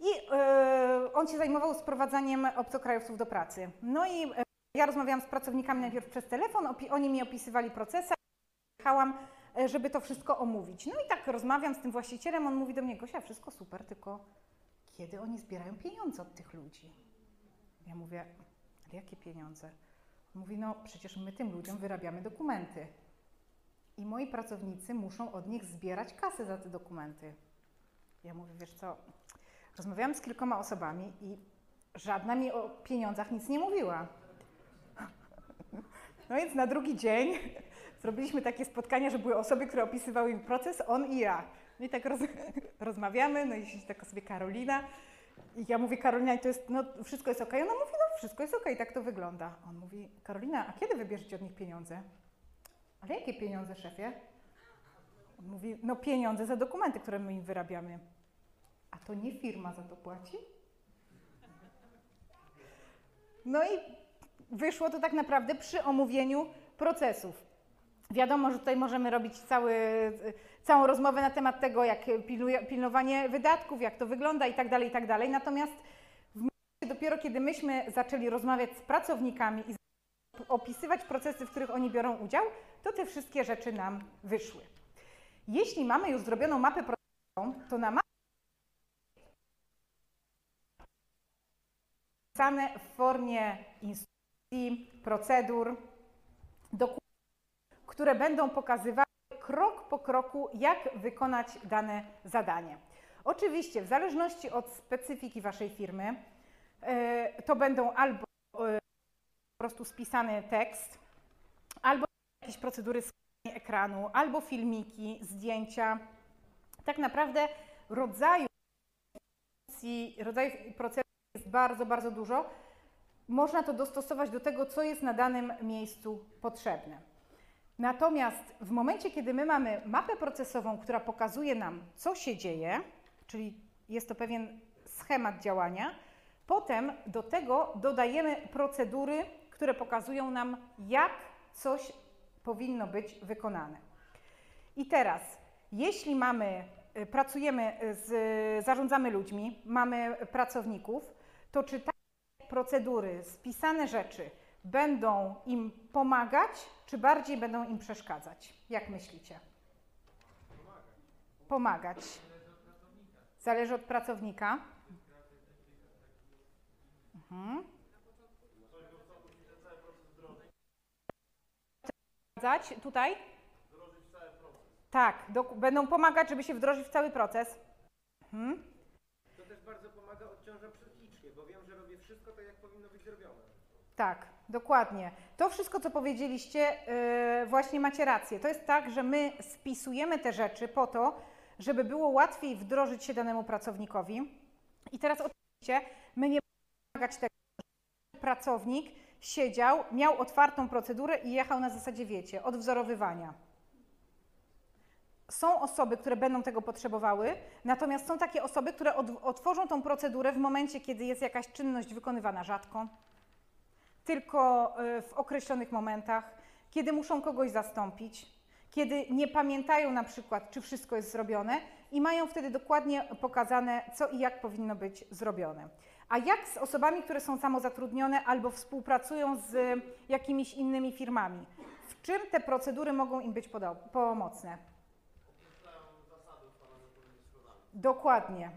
i e, on się zajmował sprowadzaniem obcokrajowców do pracy. No i e, ja rozmawiałam z pracownikami najpierw przez telefon, oni mi opisywali procesy, jechałam, e, żeby to wszystko omówić. No i tak rozmawiam z tym właścicielem, on mówi do mnie, Gosia, wszystko super, tylko kiedy oni zbierają pieniądze od tych ludzi? Ja mówię, ale jakie pieniądze? On mówi, no przecież my tym ludziom wyrabiamy dokumenty. I moi pracownicy muszą od nich zbierać kasę za te dokumenty. Ja mówię, wiesz co, rozmawiałam z kilkoma osobami i żadna mi o pieniądzach nic nie mówiła. No więc na drugi dzień zrobiliśmy takie spotkania, że były osoby, które opisywały mi proces, on i ja. No i tak roz, rozmawiamy, no i siedzi taka sobie Karolina. I ja mówię, Karolina, to jest, no wszystko jest okej? Ona mówi, no wszystko jest okej, tak to wygląda. On mówi, Karolina, a kiedy wybierzecie od nich pieniądze? Ale jakie pieniądze, szefie? On mówi, no pieniądze za dokumenty, które my im wyrabiamy. A to nie firma za to płaci? No i wyszło to tak naprawdę przy omówieniu procesów. Wiadomo, że tutaj możemy robić cały, całą rozmowę na temat tego, jak pilnowanie wydatków, jak to wygląda i tak dalej, i tak dalej. Natomiast w momencie dopiero kiedy myśmy zaczęli rozmawiać z pracownikami i opisywać procesy, w których oni biorą udział, to te wszystkie rzeczy nam wyszły. Jeśli mamy już zrobioną mapę procesową, to na mapie pisane w formie instrukcji, procedur, dokumentów, które będą pokazywały krok po kroku, jak wykonać dane zadanie. Oczywiście, w zależności od specyfiki Waszej firmy, e, to będą albo e, po prostu spisany tekst, albo jakieś procedury skanowania ekranu, albo filmiki, zdjęcia. Tak naprawdę rodzaju rodzajów procesów jest bardzo, bardzo dużo. Można to dostosować do tego, co jest na danym miejscu potrzebne. Natomiast w momencie, kiedy my mamy mapę procesową, która pokazuje nam, co się dzieje, czyli jest to pewien schemat działania, potem do tego dodajemy procedury, które pokazują nam, jak coś powinno być wykonane. I teraz, jeśli mamy, y, pracujemy z, zarządzamy ludźmi, mamy pracowników, to czy takie procedury, spisane rzeczy będą im pomagać, czy bardziej będą im przeszkadzać? Jak myślicie? Pomagać. Zależy od pracownika. Mhm. Tutaj? Tak, do, będą pomagać, żeby się wdrożyć w cały proces. Mhm. To też bardzo pomaga, odciąża psychicznie, bo wiem, że robię wszystko tak, jak powinno być zrobione. Tak, dokładnie. To wszystko, co powiedzieliście, yy, właśnie macie rację. To jest tak, że my spisujemy te rzeczy po to, żeby było łatwiej wdrożyć się danemu pracownikowi. I teraz oczywiście my nie pomagać tego, żeby pracownik siedział, miał otwartą procedurę i jechał na zasadzie, wiecie, odwzorowywania. Są osoby, które będą tego potrzebowały, natomiast są takie osoby, które otworzą tą procedurę w momencie, kiedy jest jakaś czynność wykonywana rzadko, tylko e, w określonych momentach, kiedy muszą kogoś zastąpić, kiedy nie pamiętają na przykład, czy wszystko jest zrobione i mają wtedy dokładnie pokazane, co i jak powinno być zrobione. A jak z osobami, które są samozatrudnione albo współpracują z jakimiś innymi firmami? W czym te procedury mogą im być pomocne? Dokładnie.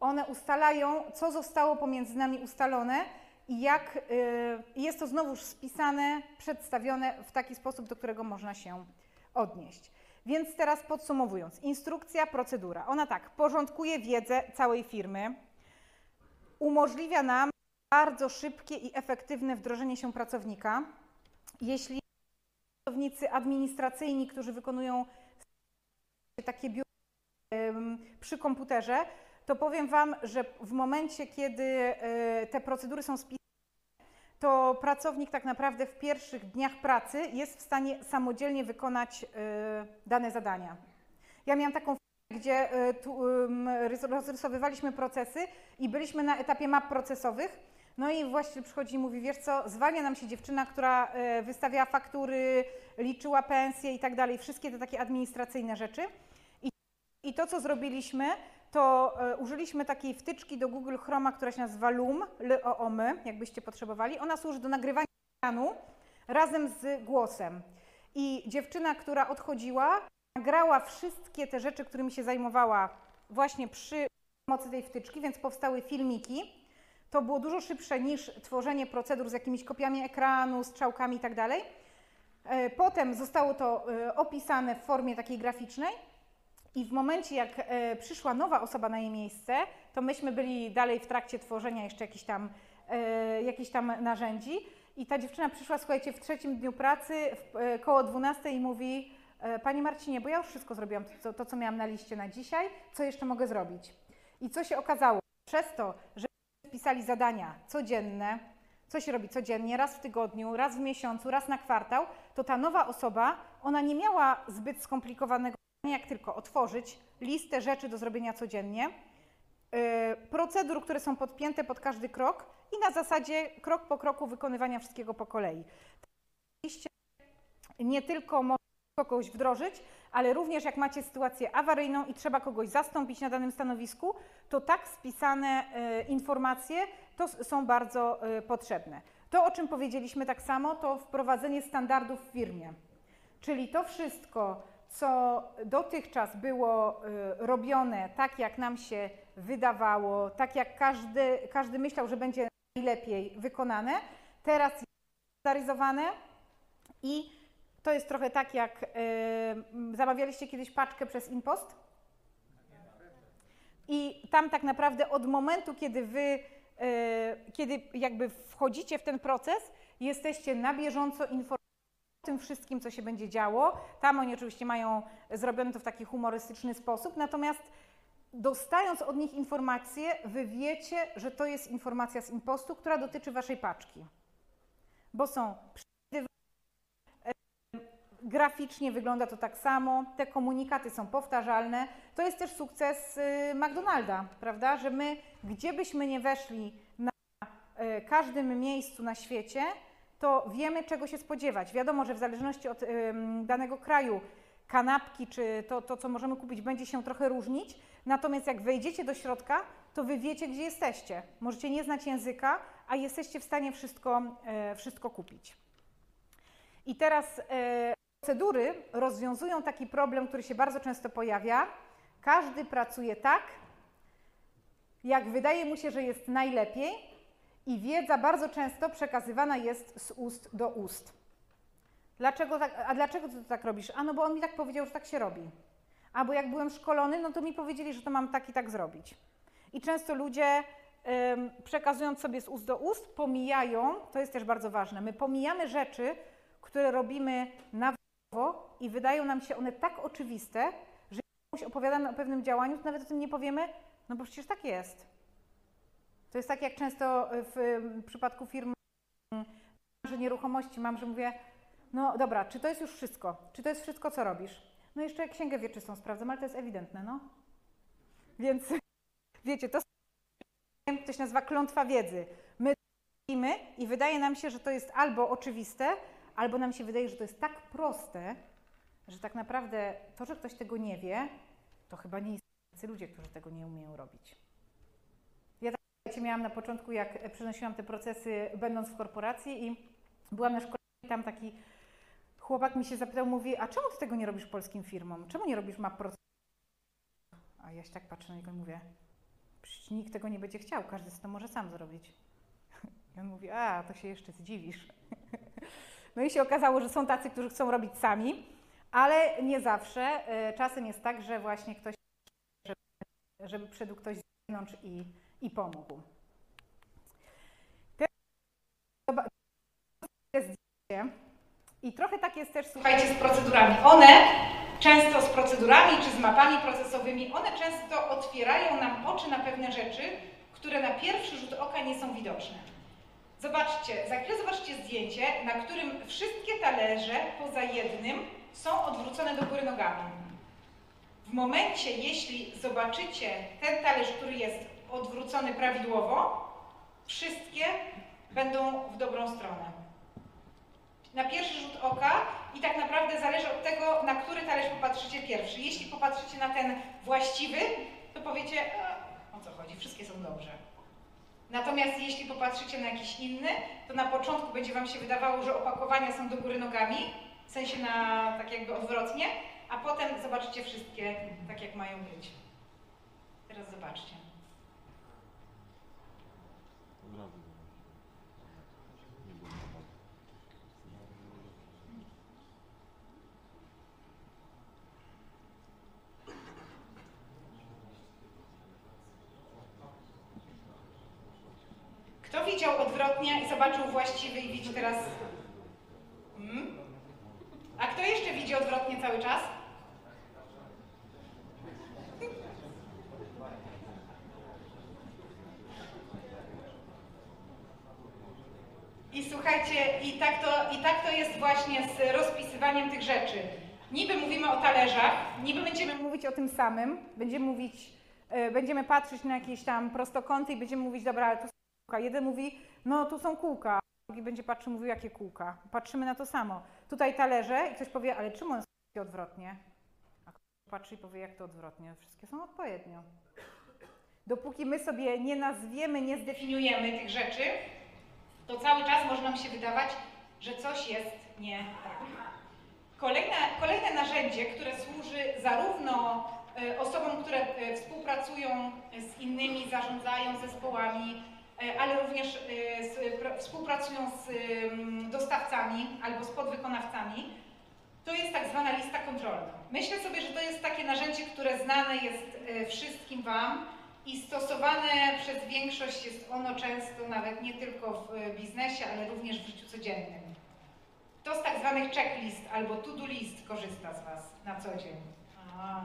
One ustalają, co zostało pomiędzy nami ustalone i jak y, jest to znowuż spisane, przedstawione w taki sposób, do którego można się odnieść. Więc teraz podsumowując, instrukcja, procedura. Ona tak, porządkuje wiedzę całej firmy, umożliwia nam bardzo szybkie i efektywne wdrożenie się pracownika. Jeśli pracownicy administracyjni, którzy wykonują takie biuro przy komputerze, to powiem Wam, że w momencie, kiedy e, te procedury są spisane, to pracownik tak naprawdę w pierwszych dniach pracy jest w stanie samodzielnie wykonać e, dane zadania. Ja miałam taką gdzie e, rozrysowywaliśmy procesy i byliśmy na etapie map procesowych. No i właśnie przychodzi i mówi, wiesz co, zwalnia nam się dziewczyna, która wystawiała faktury, liczyła pensje i tak dalej, wszystkie te takie administracyjne rzeczy. I, to, co zrobiliśmy, to e, użyliśmy takiej wtyczki do Google Chroma, która się nazywa Loom, LOOM, jakbyście potrzebowali. Ona służy do nagrywania ekranu razem z głosem. I dziewczyna, która odchodziła, nagrała wszystkie te rzeczy, którymi się zajmowała właśnie przy pomocy tej wtyczki, więc powstały filmiki. To było dużo szybsze niż tworzenie procedur z jakimiś kopiami ekranu, strzałkami itd. Tak e, potem zostało to e, opisane w formie takiej graficznej i w momencie, jak e, przyszła nowa osoba na jej miejsce, to myśmy byli dalej w trakcie tworzenia jeszcze jakichś tam, e, jakichś tam narzędzi. I ta dziewczyna przyszła, słuchajcie, w trzecim dniu pracy, w, e, koło 12 i mówi: e, Pani Marcinie, bo ja już wszystko zrobiłam, to, to, co miałam na liście na dzisiaj, co jeszcze mogę zrobić? I co się okazało? Przez to, że pisali zadania codzienne, co się robi codziennie, raz w tygodniu, raz w miesiącu, raz na kwartał, to ta nowa osoba, ona nie miała zbyt skomplikowanego jak tylko otworzyć listę rzeczy do zrobienia codziennie, yy, procedur, które są podpięte pod każdy krok i na zasadzie krok po kroku wykonywania wszystkiego po kolei. Nie tylko można kogoś wdrożyć, ale również jak macie sytuację awaryjną i trzeba kogoś zastąpić na danym stanowisku, to tak spisane y, informacje to są bardzo y, potrzebne. To, o czym powiedzieliśmy tak samo, to wprowadzenie standardów w firmie. Czyli to wszystko, co dotychczas było y, robione tak, jak nam się wydawało, tak jak każdy, każdy myślał, że będzie najlepiej wykonane, teraz jest standaryzowane i to jest trochę tak, jak y, zamawialiście kiedyś paczkę przez InPost. I tam tak naprawdę od momentu, kiedy wy, y, kiedy jakby wchodzicie w ten proces, jesteście na bieżąco informowani tym wszystkim, co się będzie działo. Tam oni oczywiście mają zrobione to w taki humorystyczny sposób, natomiast dostając od nich informację, wy wiecie, że to jest informacja z impostu, która dotyczy waszej paczki. Bo są graficznie wygląda to tak samo, te komunikaty są powtarzalne. To jest też sukces y, McDonalda, prawda? Że my, gdzie byśmy nie weszli na y, każdym miejscu na świecie, to wiemy, czego się spodziewać. Wiadomo, że w zależności od danego kraju kanapki czy to, to, co możemy kupić, będzie się trochę różnić. Natomiast jak wejdziecie do środka, to wy wiecie, gdzie jesteście. Możecie nie znać języka, a jesteście w stanie wszystko, e, wszystko kupić. I teraz e, procedury rozwiązują taki problem, który się bardzo często pojawia. Każdy pracuje tak, jak wydaje mu się, że jest najlepiej, i wiedza bardzo często przekazywana jest z ust do ust. Dlaczego tak, a dlaczego ty to tak robisz? A no bo on mi tak powiedział, że tak się robi. Albo jak byłem szkolony, no to mi powiedzieli, że to mam tak i tak zrobić. I często ludzie ym, przekazując sobie z ust do ust, pomijają, to jest też bardzo ważne, my pomijamy rzeczy, które robimy na i wydają nam się one tak oczywiste, że jeśli opowiadamy o pewnym działaniu, to nawet o tym nie powiemy, no bo przecież tak jest. To jest tak jak często w przypadku firm że nieruchomości mam, że mówię, no dobra, czy to jest już wszystko? Czy to jest wszystko, co robisz? No jeszcze księgę wieczystą sprawdzam, ale to jest ewidentne, no. Więc wiecie, to, to się nazywa klątwa wiedzy. My mówimy i wydaje nam się, że to jest albo oczywiste, albo nam się wydaje, że to jest tak proste, że tak naprawdę to, że ktoś tego nie wie, to chyba nie istnieją ludzie, którzy tego nie umieją robić. Tak miałam na początku, jak przenosiłam te procesy, będąc w korporacji i byłam na szkole tam taki chłopak mi się zapytał, mówi, a czemu ty tego nie robisz polskim firmom? Czemu nie robisz map procesów? A ja się tak patrzę na niego i mówię, przecież nikt tego nie będzie chciał, każdy to może sam zrobić. I on mówi, a, to się jeszcze zdziwisz. No i się okazało, że są tacy, którzy chcą robić sami, ale nie zawsze. E, czasem jest tak, że właśnie ktoś, żeby, żeby przyszedł ktoś z zewnątrz i, i pomógł. I trochę tak jest też, słuchajcie, z procedurami. One często z procedurami czy z mapami procesowymi, one często otwierają nam oczy na pewne rzeczy, które na pierwszy rzut oka nie są widoczne. Zobaczcie, za chwilę zobaczcie zdjęcie, na którym wszystkie talerze poza jednym są odwrócone do góry nogami. W momencie, jeśli zobaczycie ten talerz, który jest odwrócony prawidłowo, wszystkie będą w dobrą stronę. Na pierwszy rzut oka i tak naprawdę zależy od tego, na który talerz popatrzycie pierwszy. Jeśli popatrzycie na ten właściwy, to powiecie, o co chodzi, wszystkie są dobrze. Natomiast jeśli popatrzycie na jakiś inny, to na początku będzie Wam się wydawało, że opakowania są do góry nogami, w sensie na tak jakby odwrotnie, a potem zobaczycie wszystkie tak, jak mają być. Teraz zobaczcie. Kto widział odwrotnie i zobaczył właściwy i widzi teraz... Hmm? A kto jeszcze widzi odwrotnie cały czas? I słuchajcie, i tak, to, i tak to jest właśnie z rozpisywaniem tych rzeczy. Niby mówimy o talerzach, niby będziemy mówić o tym samym, będziemy mówić, yy, będziemy patrzeć na jakieś tam prostokąty i będziemy mówić, dobra, ale to kółka. Jeden mówi, no tu są kółka, drugi będzie patrzył, mówił, jakie kółka. Patrzymy na to samo. Tutaj talerze i ktoś powie, ale czemu one są odwrotnie? A ktoś patrzy i powie, jak to odwrotnie? Wszystkie są odpowiednio. Dopóki my sobie nie nazwiemy, nie zdefiniujemy tych rzeczy, to cały czas może nam się wydawać, że coś jest nie tak. Kolejne, kolejne narzędzie, które służy zarówno e, osobom, które e, współpracują z innymi, zarządzają zespołami, e, ale również współpracują z em, dostawcami albo z podwykonawcami, to jest tak zwana lista kontrolna. Myślę sobie, że to jest takie narzędzie, które znane jest wszystkim Wam i stosowane przez większość jest ono często nawet nie tylko w e, biznesie, ale również w życiu codziennym. Kto z tak zwanych checklist albo to-do list korzysta z Was na co dzień? A,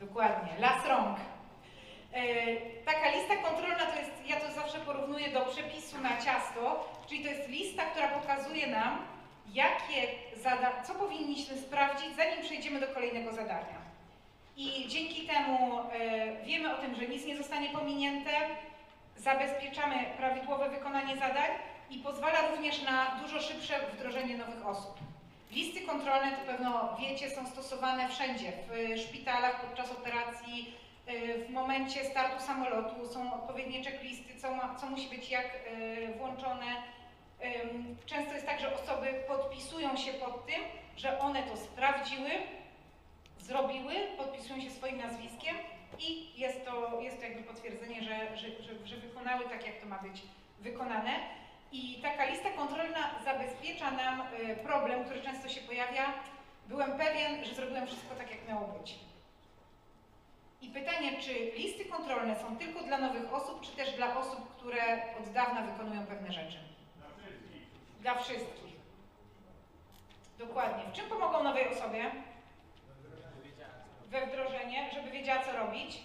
dokładnie, las rąk. E, taka lista kontrolna to jest, ja to zawsze porównuję do przepisu na ciasto, czyli to jest lista, która pokazuje nam, jakie zada- co powinniśmy sprawdzić, zanim przejdziemy do kolejnego zadania. I dzięki temu e, wiemy o tym, że nic nie zostanie pominięte, zabezpieczamy prawidłowe wykonanie zadań i pozwala również na dużo szybsze wdrożenie nowych osób. Listy kontrolne, to pewno wiecie, są stosowane wszędzie, w szpitalach podczas operacji, y, w momencie startu samolotu są odpowiednie checklisty, co, ma, co musi być jak włączone. Często jest tak, że osoby podpisują się pod tym, że one to sprawdziły, zrobiły, podpisują się swoim nazwiskiem i jest to, jest to jakby potwierdzenie, że, że, że, że wykonały tak, jak to ma być wykonane. I taka lista kontrolna zabezpiecza nam y, problem, który często się pojawia. Byłem pewien, że zrobiłem wszystko tak, jak miało być. I pytanie, czy listy kontrolne są tylko dla nowych osób, czy też dla osób, które od dawna wykonują pewne rzeczy? Dla wszystkich. Dokładnie. W czym pomogą nowej osobie? We wdrożenie, żeby wiedziała, co robić?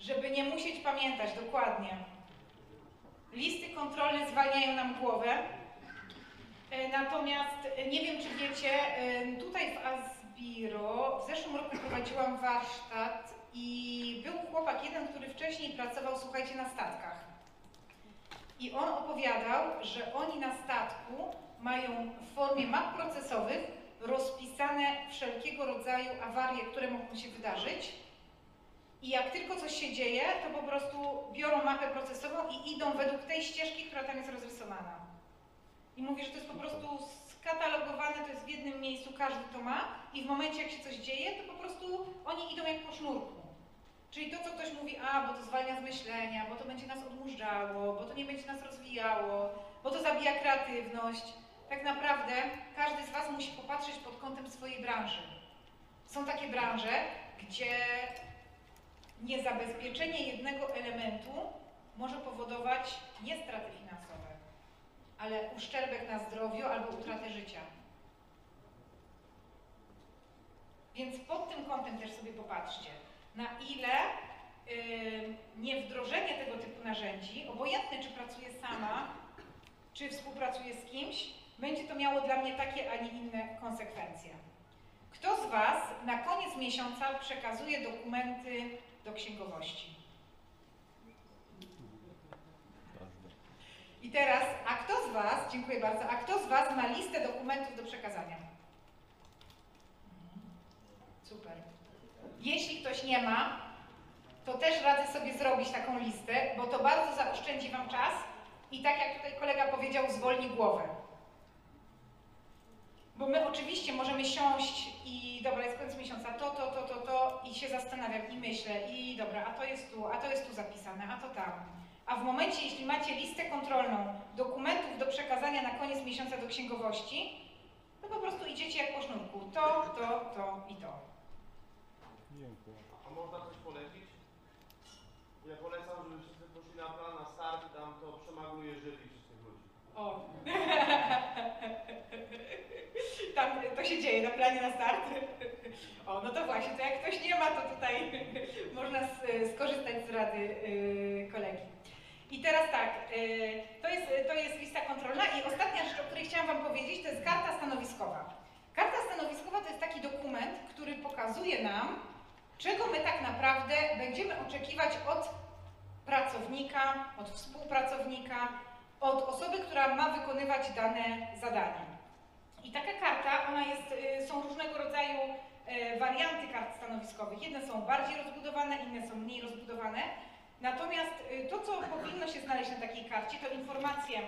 Żeby nie musieć pamiętać, dokładnie. Listy kontrolne zwalniają nam głowę. E, Natomiast e, nie wiem, czy wiecie, e, tutaj w Asbiro w zeszłym roku prowadziłam warsztat i był chłopak jeden, który wcześniej pracował, słuchajcie, na statkach. I on opowiadał, że oni na statku mają w formie map procesowych rozpisane wszelkiego rodzaju awarie, które mogą się wydarzyć. I jak tylko coś się dzieje, to po prostu biorą mapę procesową i idą według tej ścieżki, która tam jest rozrysowana. I mówi, że to jest po prostu skatalogowane, to jest w jednym miejscu, każdy to ma i w momencie jak się coś dzieje, to po prostu oni idą jak po sznurku. Czyli to, co ktoś mówi, a, bo to zwalnia z myślenia, bo to będzie nas odmurzało, bo to nie będzie nas rozwijało, bo to zabija kreatywność. Tak naprawdę każdy z Was musi popatrzeć pod kątem swojej branży. Są takie branże, gdzie niezabezpieczenie jednego elementu może powodować nie straty finansowe, ale uszczerbek na zdrowiu albo utratę życia. Więc pod tym kątem też sobie popatrzcie, na ile yy, niewdrożenie tego typu narzędzi, obojętne czy pracuję sama, czy współpracuję z kimś, będzie to miało dla mnie takie, a nie inne konsekwencje. Kto z Was na koniec miesiąca przekazuje dokumenty do księgowości? I teraz, a kto z Was, dziękuję bardzo, a kto z Was ma listę dokumentów do przekazania? Super. Jeśli ktoś nie ma, to też radzę sobie zrobić taką listę, bo to bardzo zaoszczędzi Wam czas i tak jak tutaj kolega powiedział, zwolni głowę. Bo my oczywiście możemy siąść i dobra, jest koniec miesiąca, to, to, to, to, to i się zastanawiam i myślę i dobra, a to jest tu, a to jest tu zapisane, a to tam. A w momencie, jeśli macie listę kontrolną dokumentów do przekazania na koniec miesiąca do księgowości, to po prostu idziecie jak po sznurku. To, to, to i to. A można coś polecić? Ja polecam, żeby wszyscy poszli na plan, na start i tam to wszystkich ludzi. O. Tam to się dzieje na planie na start. O, no to właśnie, to jak ktoś nie ma, to tutaj można skorzystać z rady y, kolegi. I teraz tak, y, to jest, to jest lista kontrolna i ostatnia rzecz, o której chciałam Wam powiedzieć, to jest karta stanowiskowa. Karta stanowiskowa to jest taki dokument, który pokazuje nam, czego my tak naprawdę będziemy oczekiwać od pracownika, od współpracownika, od osoby, która ma wykonywać dane zadanie. I taka karta, ona jest, y, są różnego rodzaju y, warianty kart stanowiskowych. Jedne są bardziej rozbudowane, inne są mniej rozbudowane. Natomiast y, to, co powinno się znaleźć na takiej karcie, to informacje,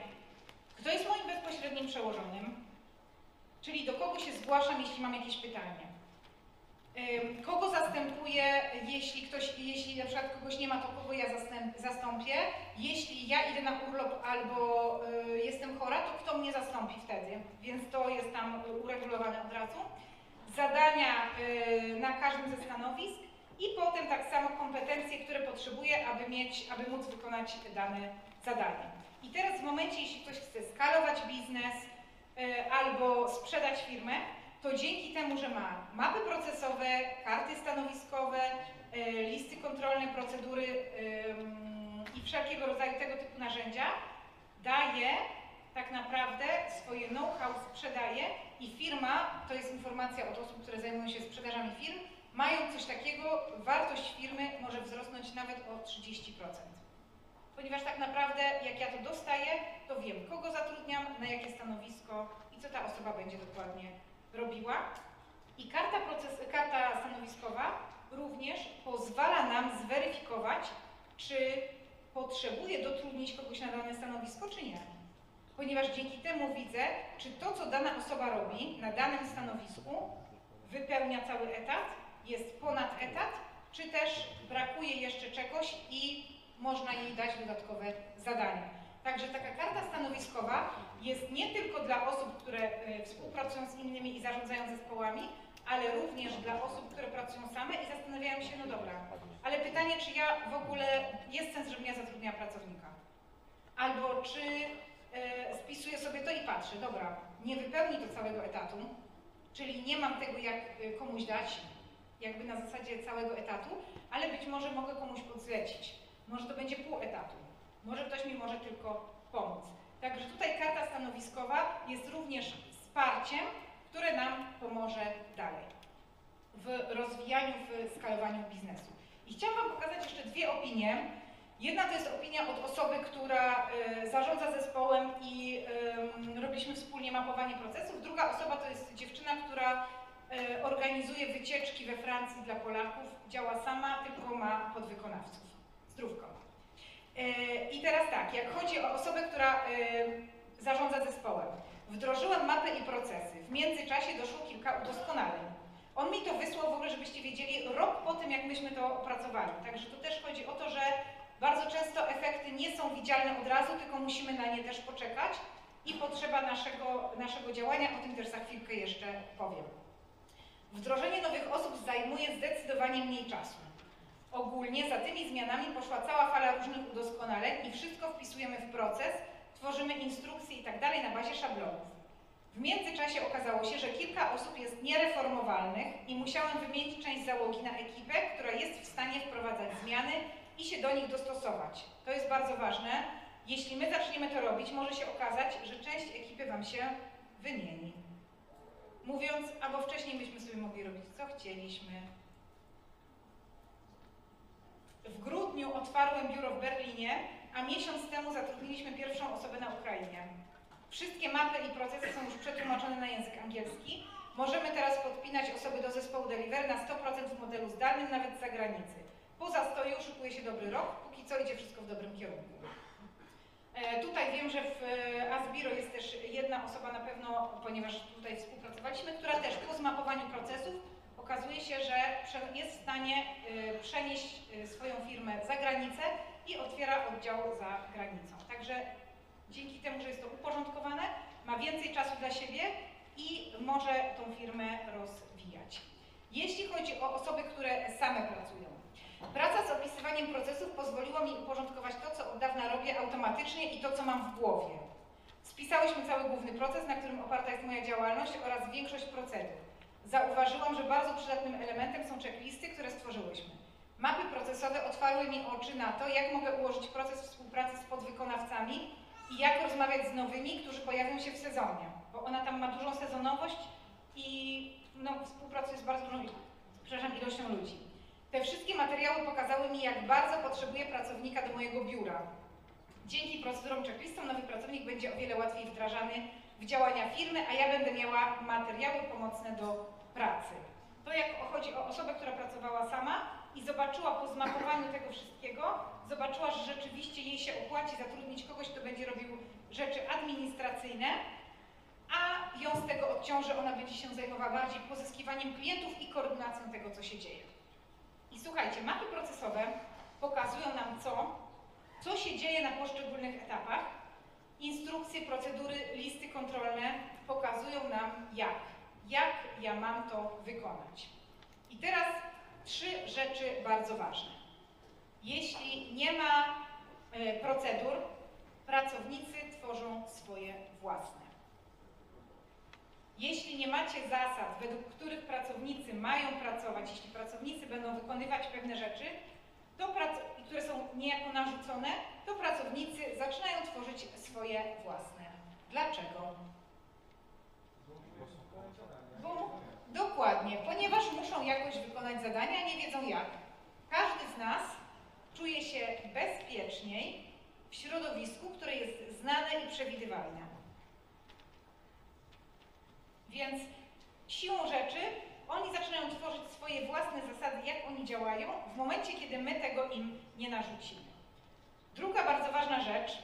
kto jest moim bezpośrednim przełożonym, Czyli do kogo się zgłaszam, jeśli mam jakieś pytanie. Kogo zastępuję, jeśli ktoś, jeśli na przykład kogoś nie ma, to kogo ja zastąpię? Jeśli ja idę na urlop albo y, jestem chora, to kto mnie zastąpi wtedy? Więc to jest tam uregulowane od razu. Zadania y, na każdym ze stanowisk i potem tak samo kompetencje, które potrzebuję, aby mieć, aby móc wykonać dane zadanie. I teraz w momencie, jeśli ktoś chce skalować biznes y, albo sprzedać firmę, to dzięki temu, że ma mapy procesowe, karty stanowiskowe, y, listy kontrolne, procedury i wszelkiego rodzaju tego typu narzędzia, daje tak naprawdę swoje know-how sprzedaje i firma, to jest informacja od osób, które zajmują się sprzedażami firm, mają coś takiego, wartość firmy może wzrosnąć nawet o 30%. Ponieważ tak naprawdę jak ja to dostaję, to wiem, kogo zatrudniam, na jakie stanowisko i co ta osoba będzie dokładnie robiła. I karta, proces, karta stanowiskowa również pozwala nam zweryfikować, czy potrzebuję dotrudnić kogoś na dane stanowisko, czy nie. Ponieważ dzięki temu widzę, czy to, co dana osoba robi na danym stanowisku, wypełnia cały etat, jest ponad etat, czy też brakuje jeszcze czegoś i można jej dać dodatkowe zadania. Także taka karta stanowiskowa jest nie tylko dla osób, które e, współpracują z innymi i zarządzają zespołami, ale również dla osób, które pracują same i zastanawiają się, no dobra, ale pytanie, czy ja w ogóle jest sens, żebym ja zatrudniała pracownika? Albo czy e, spisuję sobie to i patrzę, dobra, nie wypełni to całego etatu, czyli nie mam tego jak e, komuś dać, jakby na zasadzie całego etatu, ale być może mogę komuś podzlecić. Może to będzie pół etatu. Może ktoś mi może tylko pomóc. Także tutaj karta stanowiskowa jest również wsparciem, które nam pomoże dalej w rozwijaniu, w skalowaniu biznesu. I chciałam Wam pokazać jeszcze dwie opinie. Jedna to jest opinia od osoby, która y, zarządza zespołem i y, robiliśmy wspólnie mapowanie procesów. Druga osoba to jest dziewczyna, która y, organizuje wycieczki we Francji dla Polaków. Działa sama, tylko ma podwykonawców. Zdrówko. Y, I teraz tak, jak chodzi o osobę, która y, zarządza zespołem. Wdrożyłam mapy i procesy. W międzyczasie doszło kilka udoskonaleń. On mi to wysłał w ogóle, żebyście wiedzieli, rok po tym, jak myśmy to opracowali. Także tu też chodzi o to, że bardzo często efekty nie są widzialne od razu, tylko musimy na nie też poczekać i potrzeba naszego, naszego działania, o tym też za chwilkę jeszcze powiem. Wdrożenie nowych osób zajmuje zdecydowanie mniej czasu. Ogólnie za tymi zmianami poszła cała fala różnych udoskonaleń i wszystko wpisujemy w proces, tworzymy instrukcje i tak na bazie szablonów. W międzyczasie okazało się, że kilka osób jest niereformowalnych i musiałem wymienić część załogi na ekipę, która jest w stanie wprowadzać zmiany i się do nich dostosować. To jest bardzo ważne. Jeśli my zaczniemy to robić, może się okazać, że część ekipy Wam się wymieni. Mówiąc, albo wcześniej byśmy sobie mogli robić co chcieliśmy. W grudniu otwarłem biuro w Berlinie, a miesiąc temu zatrudniliśmy pierwszą osobę na Ukrainie. Wszystkie mapy i procesy są już przetłumaczone na język angielski. Możemy teraz podpinać osoby do zespołu Deliver na 100% w modelu zdalnym, nawet z zagranicy. Po zastoju szykuje się dobry rok, póki co idzie wszystko w dobrym kierunku. E, tutaj wiem, że w e, Asbiro jest też jedna osoba na pewno, ponieważ tutaj współpracowaliśmy, która też po zmapowaniu procesów okazuje się, że jest w stanie e, przenieść e, swoją firmę za granicę i otwiera oddział za granicą. Także dzięki temu, że jest to uporządkowane, ma więcej czasu dla siebie i może tą firmę rozwijać. Jeśli chodzi o osoby, które same pracują, praca z opisywaniem procesów pozwoliła mi uporządkować to, co od dawna robię automatycznie i to, co mam w głowie. Spisałyśmy cały główny proces, na którym oparta jest moja działalność oraz większość procedur. Zauważyłam, że bardzo przydatnym elementem są checklisty, które stworzyłyśmy. Mapy procesowe otwarły mi oczy na to, jak mogę ułożyć proces współpracy z podwykonawcami i jak rozmawiać z nowymi, którzy pojawią się w sezonie, bo ona tam ma dużą sezonowość i no, współpracuje z bardzo dużą ilością ludzi. Te wszystkie materiały pokazały mi, jak bardzo potrzebuję pracownika do mojego biura. Dzięki procedurom checklistom nowy pracownik będzie o wiele łatwiej wdrażany w działania firmy, a ja będę miała materiały pomocne do pracy. To jak chodzi o osobę, która pracowała sama i zobaczyła po zmapowaniu tego wszystkiego, zobaczyła, że rzeczywiście jej się opłaci zatrudnić kogoś, kto będzie robił rzeczy administracyjne, a ją z tego odciążę, ona będzie się zajmowała bardziej pozyskiwaniem klientów i koordynacją tego, co się dzieje. I słuchajcie, mapy procesowe pokazują nam co, co się dzieje na poszczególnych etapach. Instrukcje, procedury, listy kontrolne pokazują nam jak, jak ja mam to wykonać. I teraz trzy rzeczy bardzo ważne. Jeśli nie ma e, procedur, pracownicy tworzą swoje własne. Jeśli nie macie zasad, według których pracownicy mają pracować, jeśli pracownicy będą wykonywać pewne rzeczy, to które są niejako narzucone, to pracownicy zaczynają tworzyć swoje własne. Dlaczego? Bo, dokładnie, ponieważ muszą jakoś wykonać zadania, nie wiedzą jak. Każdy z nas czuje się bezpieczniej w środowisku, które jest znane i przewidywalne. Więc siłą rzeczy oni zaczynają tworzyć swoje własne zasady, jak oni działają, w momencie, kiedy my tego im nie narzucimy. Druga bardzo ważna rzecz.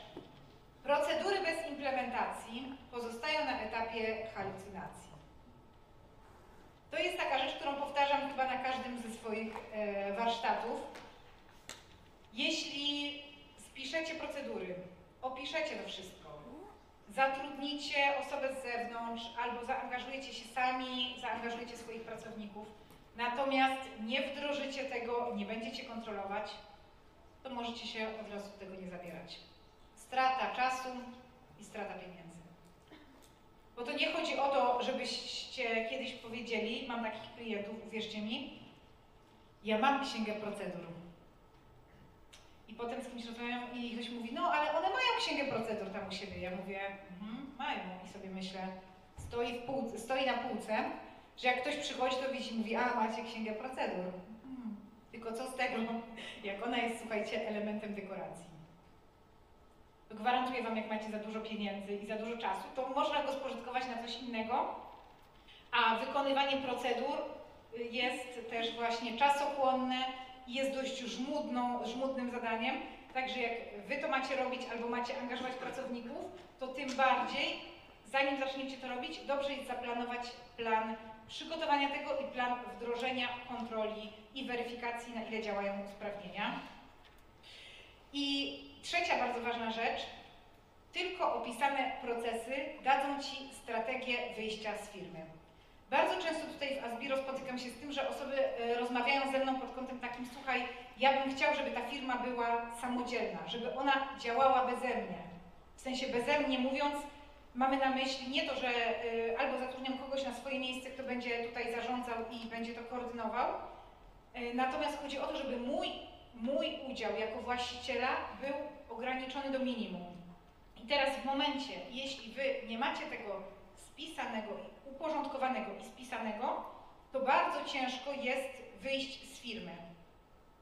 Procedury bez implementacji pozostają na etapie halucynacji. To jest taka rzecz, którą powtarzam chyba na każdym ze swoich e, warsztatów. Jeśli spiszecie procedury, opiszecie to wszystko, zatrudnicie osobę z zewnątrz albo zaangażujecie się sami, zaangażujecie swoich pracowników, natomiast nie wdrożycie tego, nie będziecie kontrolować, to możecie się od razu tego nie zabierać. Strata czasu i strata pieniędzy. Bo to nie chodzi o to, żebyście kiedyś powiedzieli, mam takich klientów, uwierzcie mi, ja mam księgę procedur. I potem z kimś rozmawiam i ktoś mówi, no ale one mają księgę procedur tam u siebie. Ja mówię, mhm, mają. I sobie myślę, stoi, w półce, stoi na półce, że jak ktoś przychodzi, to widzi i mówi, a macie księgę procedur. Mhm. Tylko co z tego, jak ona jest, słuchajcie, elementem dekoracji. Gwarantuję Wam, jak macie za dużo pieniędzy i za dużo czasu, to można go spożytkować na coś innego, a wykonywanie procedur jest też właśnie czasochłonne i jest dość żmudną, żmudnym zadaniem. Także jak Wy to macie robić albo macie angażować pracowników, to tym bardziej, zanim zaczniecie to robić, dobrze jest zaplanować plan przygotowania tego i plan wdrożenia, kontroli i weryfikacji, na ile działają usprawnienia. I trzecia bardzo ważna rzecz. Tylko opisane procesy dadzą Ci strategię wyjścia z firmy. Bardzo często tutaj w Asbiro spotykam się z tym, że osoby e, rozmawiają ze mną pod kątem takim, słuchaj, ja bym chciał, żeby ta firma była samodzielna, żeby ona działała beze mnie. W sensie beze mnie mówiąc, mamy na myśli nie to, że e, albo zatrudniam kogoś na swoje miejsce, kto będzie tutaj zarządzał i będzie to koordynował, e, natomiast chodzi o to, żeby mój, mój udział jako właściciela był ograniczony do minimum. I teraz w momencie, jeśli Wy nie macie tego spisanego, uporządkowanego i spisanego, to bardzo ciężko jest wyjść z firmy.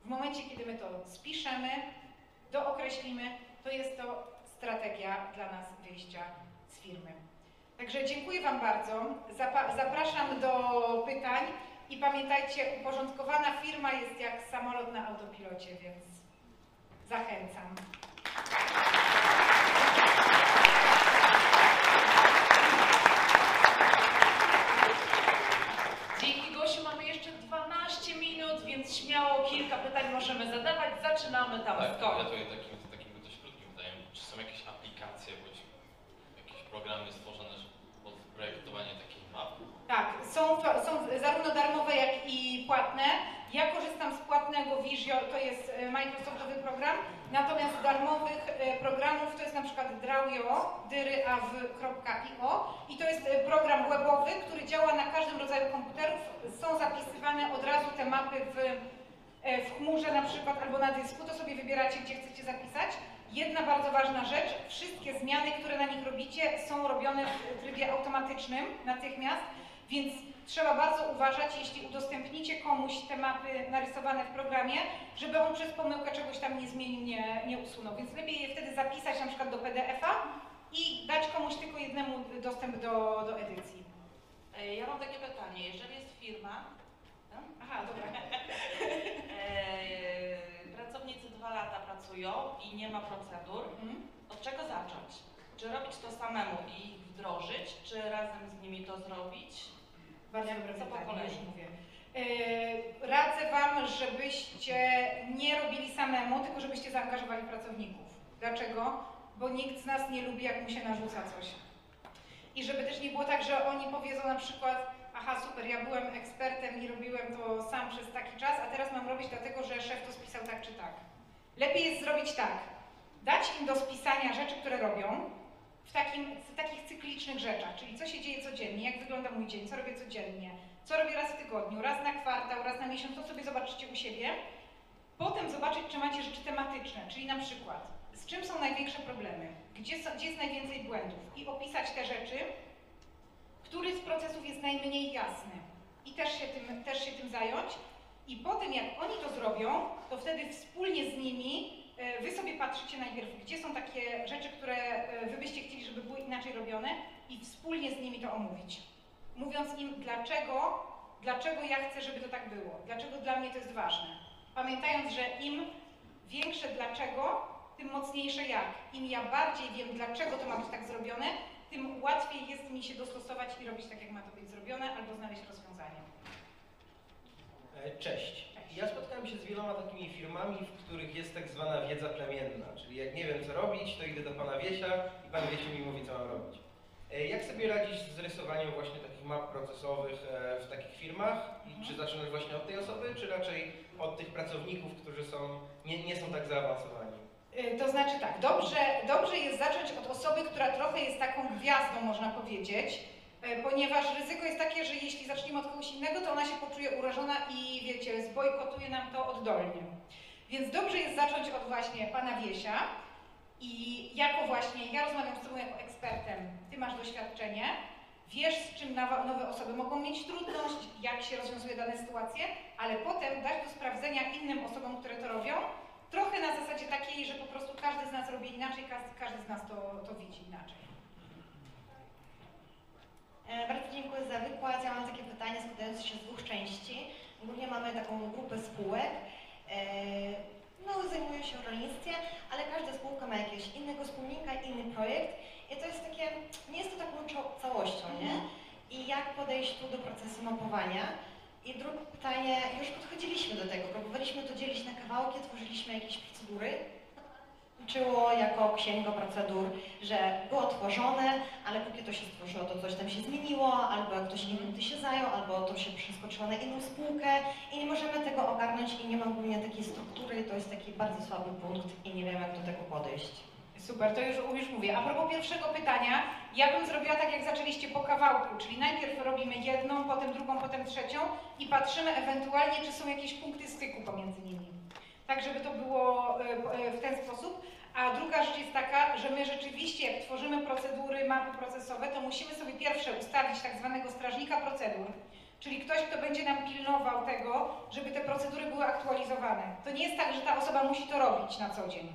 W momencie, kiedy my to spiszemy, dookreślimy, to jest to strategia dla nas wyjścia z firmy. Także dziękuję Wam bardzo. Zapraszam do pytań i pamiętajcie, uporządkowana firma jest jak samolot na autopilocie, więc zachęcam. Dzięki Gosiu mamy jeszcze 12 minut, więc śmiało kilka pytań możemy zadawać. Zaczynamy tam Tak, ja takim, takim dość krótkim pytaniem. Czy są jakieś aplikacje bądź jakieś programy stworzone pod projektowanie takich map? Tak, są, są zarówno darmowe, jak i płatne. Ja korzystam z płatnego Visio, to jest e, Microsoftowy program, natomiast darmowych e, programów to jest na przykład Draw.io, dyryaw.io i to jest e, program webowy, który działa na każdym rodzaju komputerów. Są zapisywane od razu te mapy w, w chmurze na przykład albo na dysku, to sobie wybieracie, gdzie chcecie zapisać. Jedna bardzo ważna rzecz, wszystkie zmiany, które na nich robicie są robione w trybie automatycznym natychmiast, więc trzeba bardzo uważać, jeśli udostępnicie komuś te mapy narysowane w programie, żeby on przez pomyłkę czegoś tam nie zmienił, nie, nie usunął. Więc lepiej je wtedy zapisać na przykład do PDF-a i dać komuś tylko jednemu dostęp do, do edycji. E, Ja mam takie pytanie. Jeżeli jest firma, Aha, dobra. e, dwa lata pracują i nie ma procedur, Mhm. od czego zacząć? Czy robić to samemu i ich wdrożyć, czy razem z nimi to zrobić? Bardzo dobre co po kolei? mówię. Yy, radzę Wam, żebyście nie robili samemu, tylko żebyście zaangażowali pracowników. Dlaczego? Bo nikt z nas nie lubi, jak mu się narzuca coś. I żeby też nie było tak, że oni powiedzą na przykład, aha super, ja byłem ekspertem i robiłem to sam przez taki czas, a teraz mam robić dlatego, że szef to spisał tak czy tak. Lepiej jest zrobić tak, dać im do spisania rzeczy, które robią, w, takim, w takich cyklicznych rzeczach, czyli co się dzieje codziennie, jak wygląda mój dzień, co robię codziennie, co robię raz w tygodniu, raz na kwartał, raz na miesiąc, to sobie zobaczycie u siebie. Potem zobaczyć, czy macie rzeczy tematyczne, czyli na przykład z czym są największe problemy, gdzie, są, gdzie jest najwięcej błędów? I opisać te rzeczy, który z procesów jest najmniej jasny. I też się tym, też się tym zająć. I potem jak oni to zrobią, to wtedy wspólnie z nimi e, wy sobie patrzycie najpierw, gdzie są takie rzeczy, które e, wy byście chcieli, żeby były inaczej robione i wspólnie z nimi to omówić. Mówiąc im, dlaczego, dlaczego ja chcę, żeby to tak było, dlaczego dla mnie to jest ważne. Pamiętając, że im większe dlaczego, tym mocniejsze jak. Im ja bardziej wiem, dlaczego to ma być tak zrobione, tym łatwiej jest mi się dostosować i robić tak, jak ma to być zrobione, albo znaleźć rozwiązanie. E, Cześć. Ja spotkałem się z wieloma takimi firmami, w których jest tak zwana wiedza plemienna, czyli jak nie wiem co robić, to idę do pana Wiesia i pan Wiesiu mi mówi co mam robić. E, Jak sobie radzić z rysowaniem właśnie takich map procesowych e, w takich firmach? I czy zaczynać właśnie od tej osoby, czy raczej od tych pracowników, którzy są, nie, nie są tak zaawansowani? To znaczy tak, dobrze, dobrze jest zacząć od osoby, która trochę jest taką gwiazdą, można powiedzieć, ponieważ ryzyko jest takie, że jeśli zaczniemy od kogoś innego, to ona się poczuje urażona i wiecie, zbojkotuje nam to oddolnie. Więc dobrze jest zacząć od właśnie pana Wiesia i jako właśnie, ja rozmawiam z tobą jako ekspertem, ty masz doświadczenie, wiesz z czym nowe osoby mogą mieć trudność, jak się rozwiązuje dane sytuacje, ale potem dać do sprawdzenia innym osobom, które to robią, Trochę na zasadzie takiej, że po prostu każdy z nas robi inaczej, każdy z nas to, to widzi inaczej. E, Bardzo dziękuję za wykład. Ja mam takie pytanie składające się z dwóch części. Ogólnie mamy taką grupę spółek. E, No, zajmują się rolnictwem, ale każda spółka ma jakiegoś innego wspólnika, inny projekt. I to jest takie, nie jest to taką całością, nie? I jak podejść tu do procesu mapowania? I drugie pytanie, już podchodziliśmy do tego, próbowaliśmy to dzielić na kawałki, tworzyliśmy jakieś procedury. Liczyło jako księga procedur, że było tworzone, ale póki to się stworzyło, to coś tam się zmieniło, albo ktoś inny się zajął, albo to się przeskoczyło na inną spółkę i nie możemy tego ogarnąć i nie ma ogólnie takiej struktury, to jest taki bardzo słaby punkt i nie wiem jak do tego podejść. Super, to już, już mówię. A propos pierwszego pytania, ja bym zrobiła tak, jak zaczęliście po kawałku, czyli najpierw robimy jedną, potem drugą, potem trzecią i patrzymy ewentualnie, czy są jakieś punkty styku pomiędzy nimi. Tak, żeby to było e, e, w ten sposób. A druga rzecz jest taka, że my rzeczywiście, jak tworzymy procedury, mapy procesowe, to musimy sobie pierwsze ustawić tak zwanego strażnika procedur, czyli ktoś, kto będzie nam pilnował tego, żeby te procedury były aktualizowane. To nie jest tak, że ta osoba musi to robić na co dzień.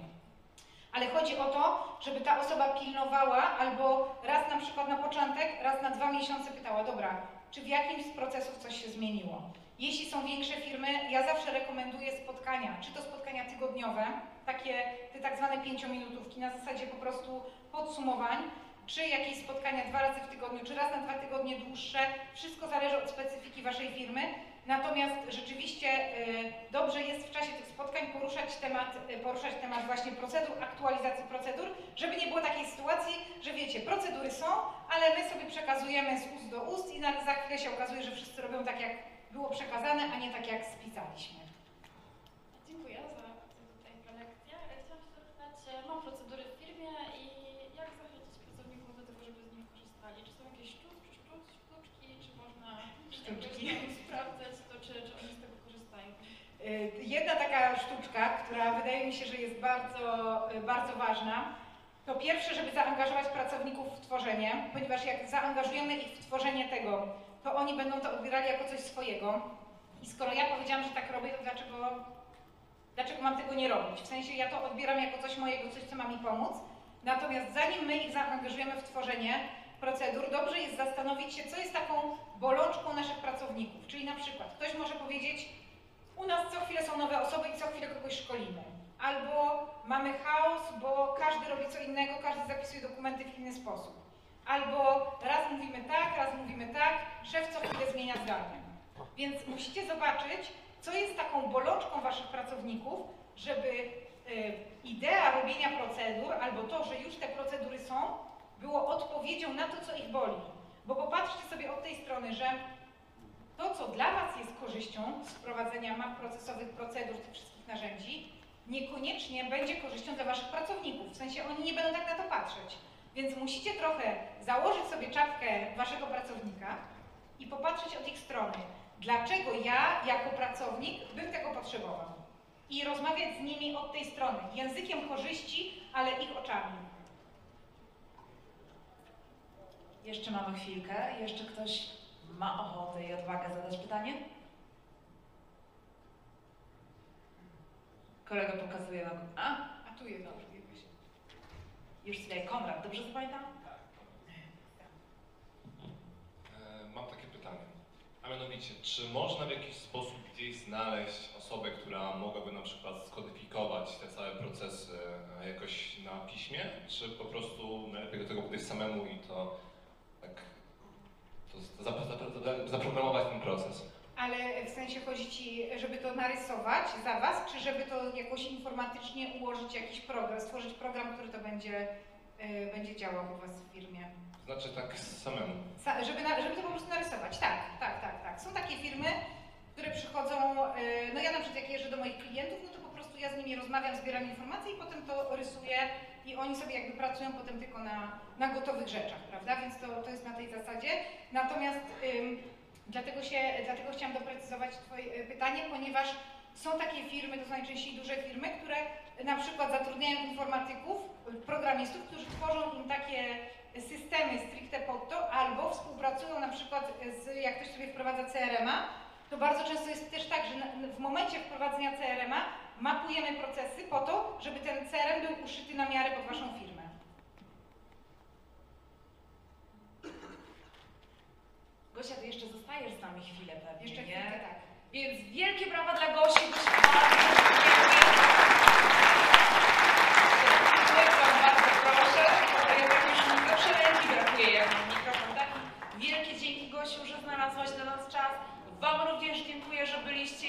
Ale chodzi o to, żeby ta osoba pilnowała albo raz na przykład na początek, raz na dwa miesiące pytała, dobra, czy w jakimś z procesów coś się zmieniło. Jeśli są większe firmy, ja zawsze rekomenduję spotkania, czy to spotkania tygodniowe, takie te tak zwane pięciominutówki na zasadzie po prostu podsumowań, czy jakieś spotkania dwa razy w tygodniu, czy raz na dwa tygodnie dłuższe. Wszystko zależy od specyfiki Waszej firmy. Natomiast rzeczywiście y, dobrze jest w czasie tych spotkań poruszać temat, y, poruszać temat właśnie procedur, aktualizacji procedur, żeby nie było takiej sytuacji, że wiecie, procedury są, ale my sobie przekazujemy z ust do ust i za chwilę się okazuje, że wszyscy robią tak, jak było przekazane, a nie tak, jak spisaliśmy. Dziękuję za, za tutaj prelekcję. Chciałam się mam procedury w firmie i jak zachęcić pracowników do tego, żeby z nich korzystali? Czy są jakieś sztuczki, sztuczki, sztuczki czy można Sztuczki. sprawdzać to, czy, czy oni z tego korzystają? Y, Jedna taka sztuczka, która wydaje mi się, że jest bardzo, y, bardzo ważna, to pierwsze, żeby zaangażować pracowników w tworzenie, ponieważ jak zaangażujemy ich w tworzenie tego, to oni będą to odbierali jako coś swojego. I skoro ja powiedziałam, że tak robię, to dlaczego, Dlaczego mam tego nie robić? W sensie ja to odbieram jako coś mojego, coś, co ma mi pomóc. Natomiast zanim my ich zaangażujemy w tworzenie procedur, dobrze jest zastanowić się, co jest taką bolączką naszych pracowników. Czyli na przykład ktoś może powiedzieć, u nas co chwilę są nowe osoby i co chwilę kogoś szkolimy. Albo mamy chaos, bo każdy robi co innego, każdy zapisuje dokumenty w inny sposób. Albo raz mówimy tak, raz mówimy tak, szef co chwilę zmienia zdanie. Więc musicie zobaczyć, co jest taką bolączką waszych pracowników, żeby y, idea robienia procedur albo to, że już te procedury są, było odpowiedzią na to, co ich boli. Bo popatrzcie sobie od tej strony, że to, co dla Was jest korzyścią z wprowadzenia map procesowych, procedur, tych wszystkich narzędzi, niekoniecznie będzie korzyścią dla Waszych pracowników. W sensie oni nie będą tak na to patrzeć. Więc musicie trochę założyć sobie czapkę Waszego pracownika i popatrzeć od ich strony, dlaczego ja jako pracownik bym tego potrzebował. I rozmawiać z nimi od tej strony, językiem korzyści, ale ich oczami. Jeszcze mamy chwilkę. Jeszcze ktoś ma ochotę i odwagę zadać pytanie? Kolega pokazuje na... A, A tu jest dobrze, jakoś. już tutaj Konrad, dobrze zapamiętam? E, Mam takie pytanie. A mianowicie, czy można w jakiś sposób gdzieś znaleźć osobę, która mogłaby na przykład skodyfikować te całe procesy e, jakoś na piśmie, czy po prostu najlepiej do tego podejść samemu i to tak to zap- zap- zaprogramować ten proces? Ale w sensie chodzi Ci, żeby to narysować za Was, czy żeby to jakoś informatycznie ułożyć jakiś program, stworzyć program, który to będzie, y, będzie działał u Was w firmie? Znaczy tak samemu. Sa- żeby, na, żeby to po prostu narysować. Tak, tak, tak, tak. Są takie firmy, które przychodzą, y, no ja na przykład jak jeżdżę do moich klientów, no to po prostu ja z nimi rozmawiam, zbieram informacje i potem to rysuję i oni sobie jakby pracują potem tylko na, na gotowych rzeczach, prawda? Więc to, to jest na tej zasadzie. Natomiast dlatego, się, dlatego chciałam doprecyzować Twoje y, pytanie, ponieważ są takie firmy, to są najczęściej duże firmy, które na przykład zatrudniają informatyków, programistów, którzy tworzą im takie systemy stricte pod to, albo współpracują na przykład z, jak ktoś sobie wprowadza CRM-a, to bardzo często jest też tak, że w momencie wprowadzenia CRM-a mapujemy procesy po to, żeby ten CRM był uszyty na miarę pod Waszą firmę. Gosia, ty jeszcze zostajesz z nami chwilę pewnie, Jeszcze nie? chwilkę tak. Więc wielkie brawa dla Gosi, Gosia Wam również dziękuję, że byliście.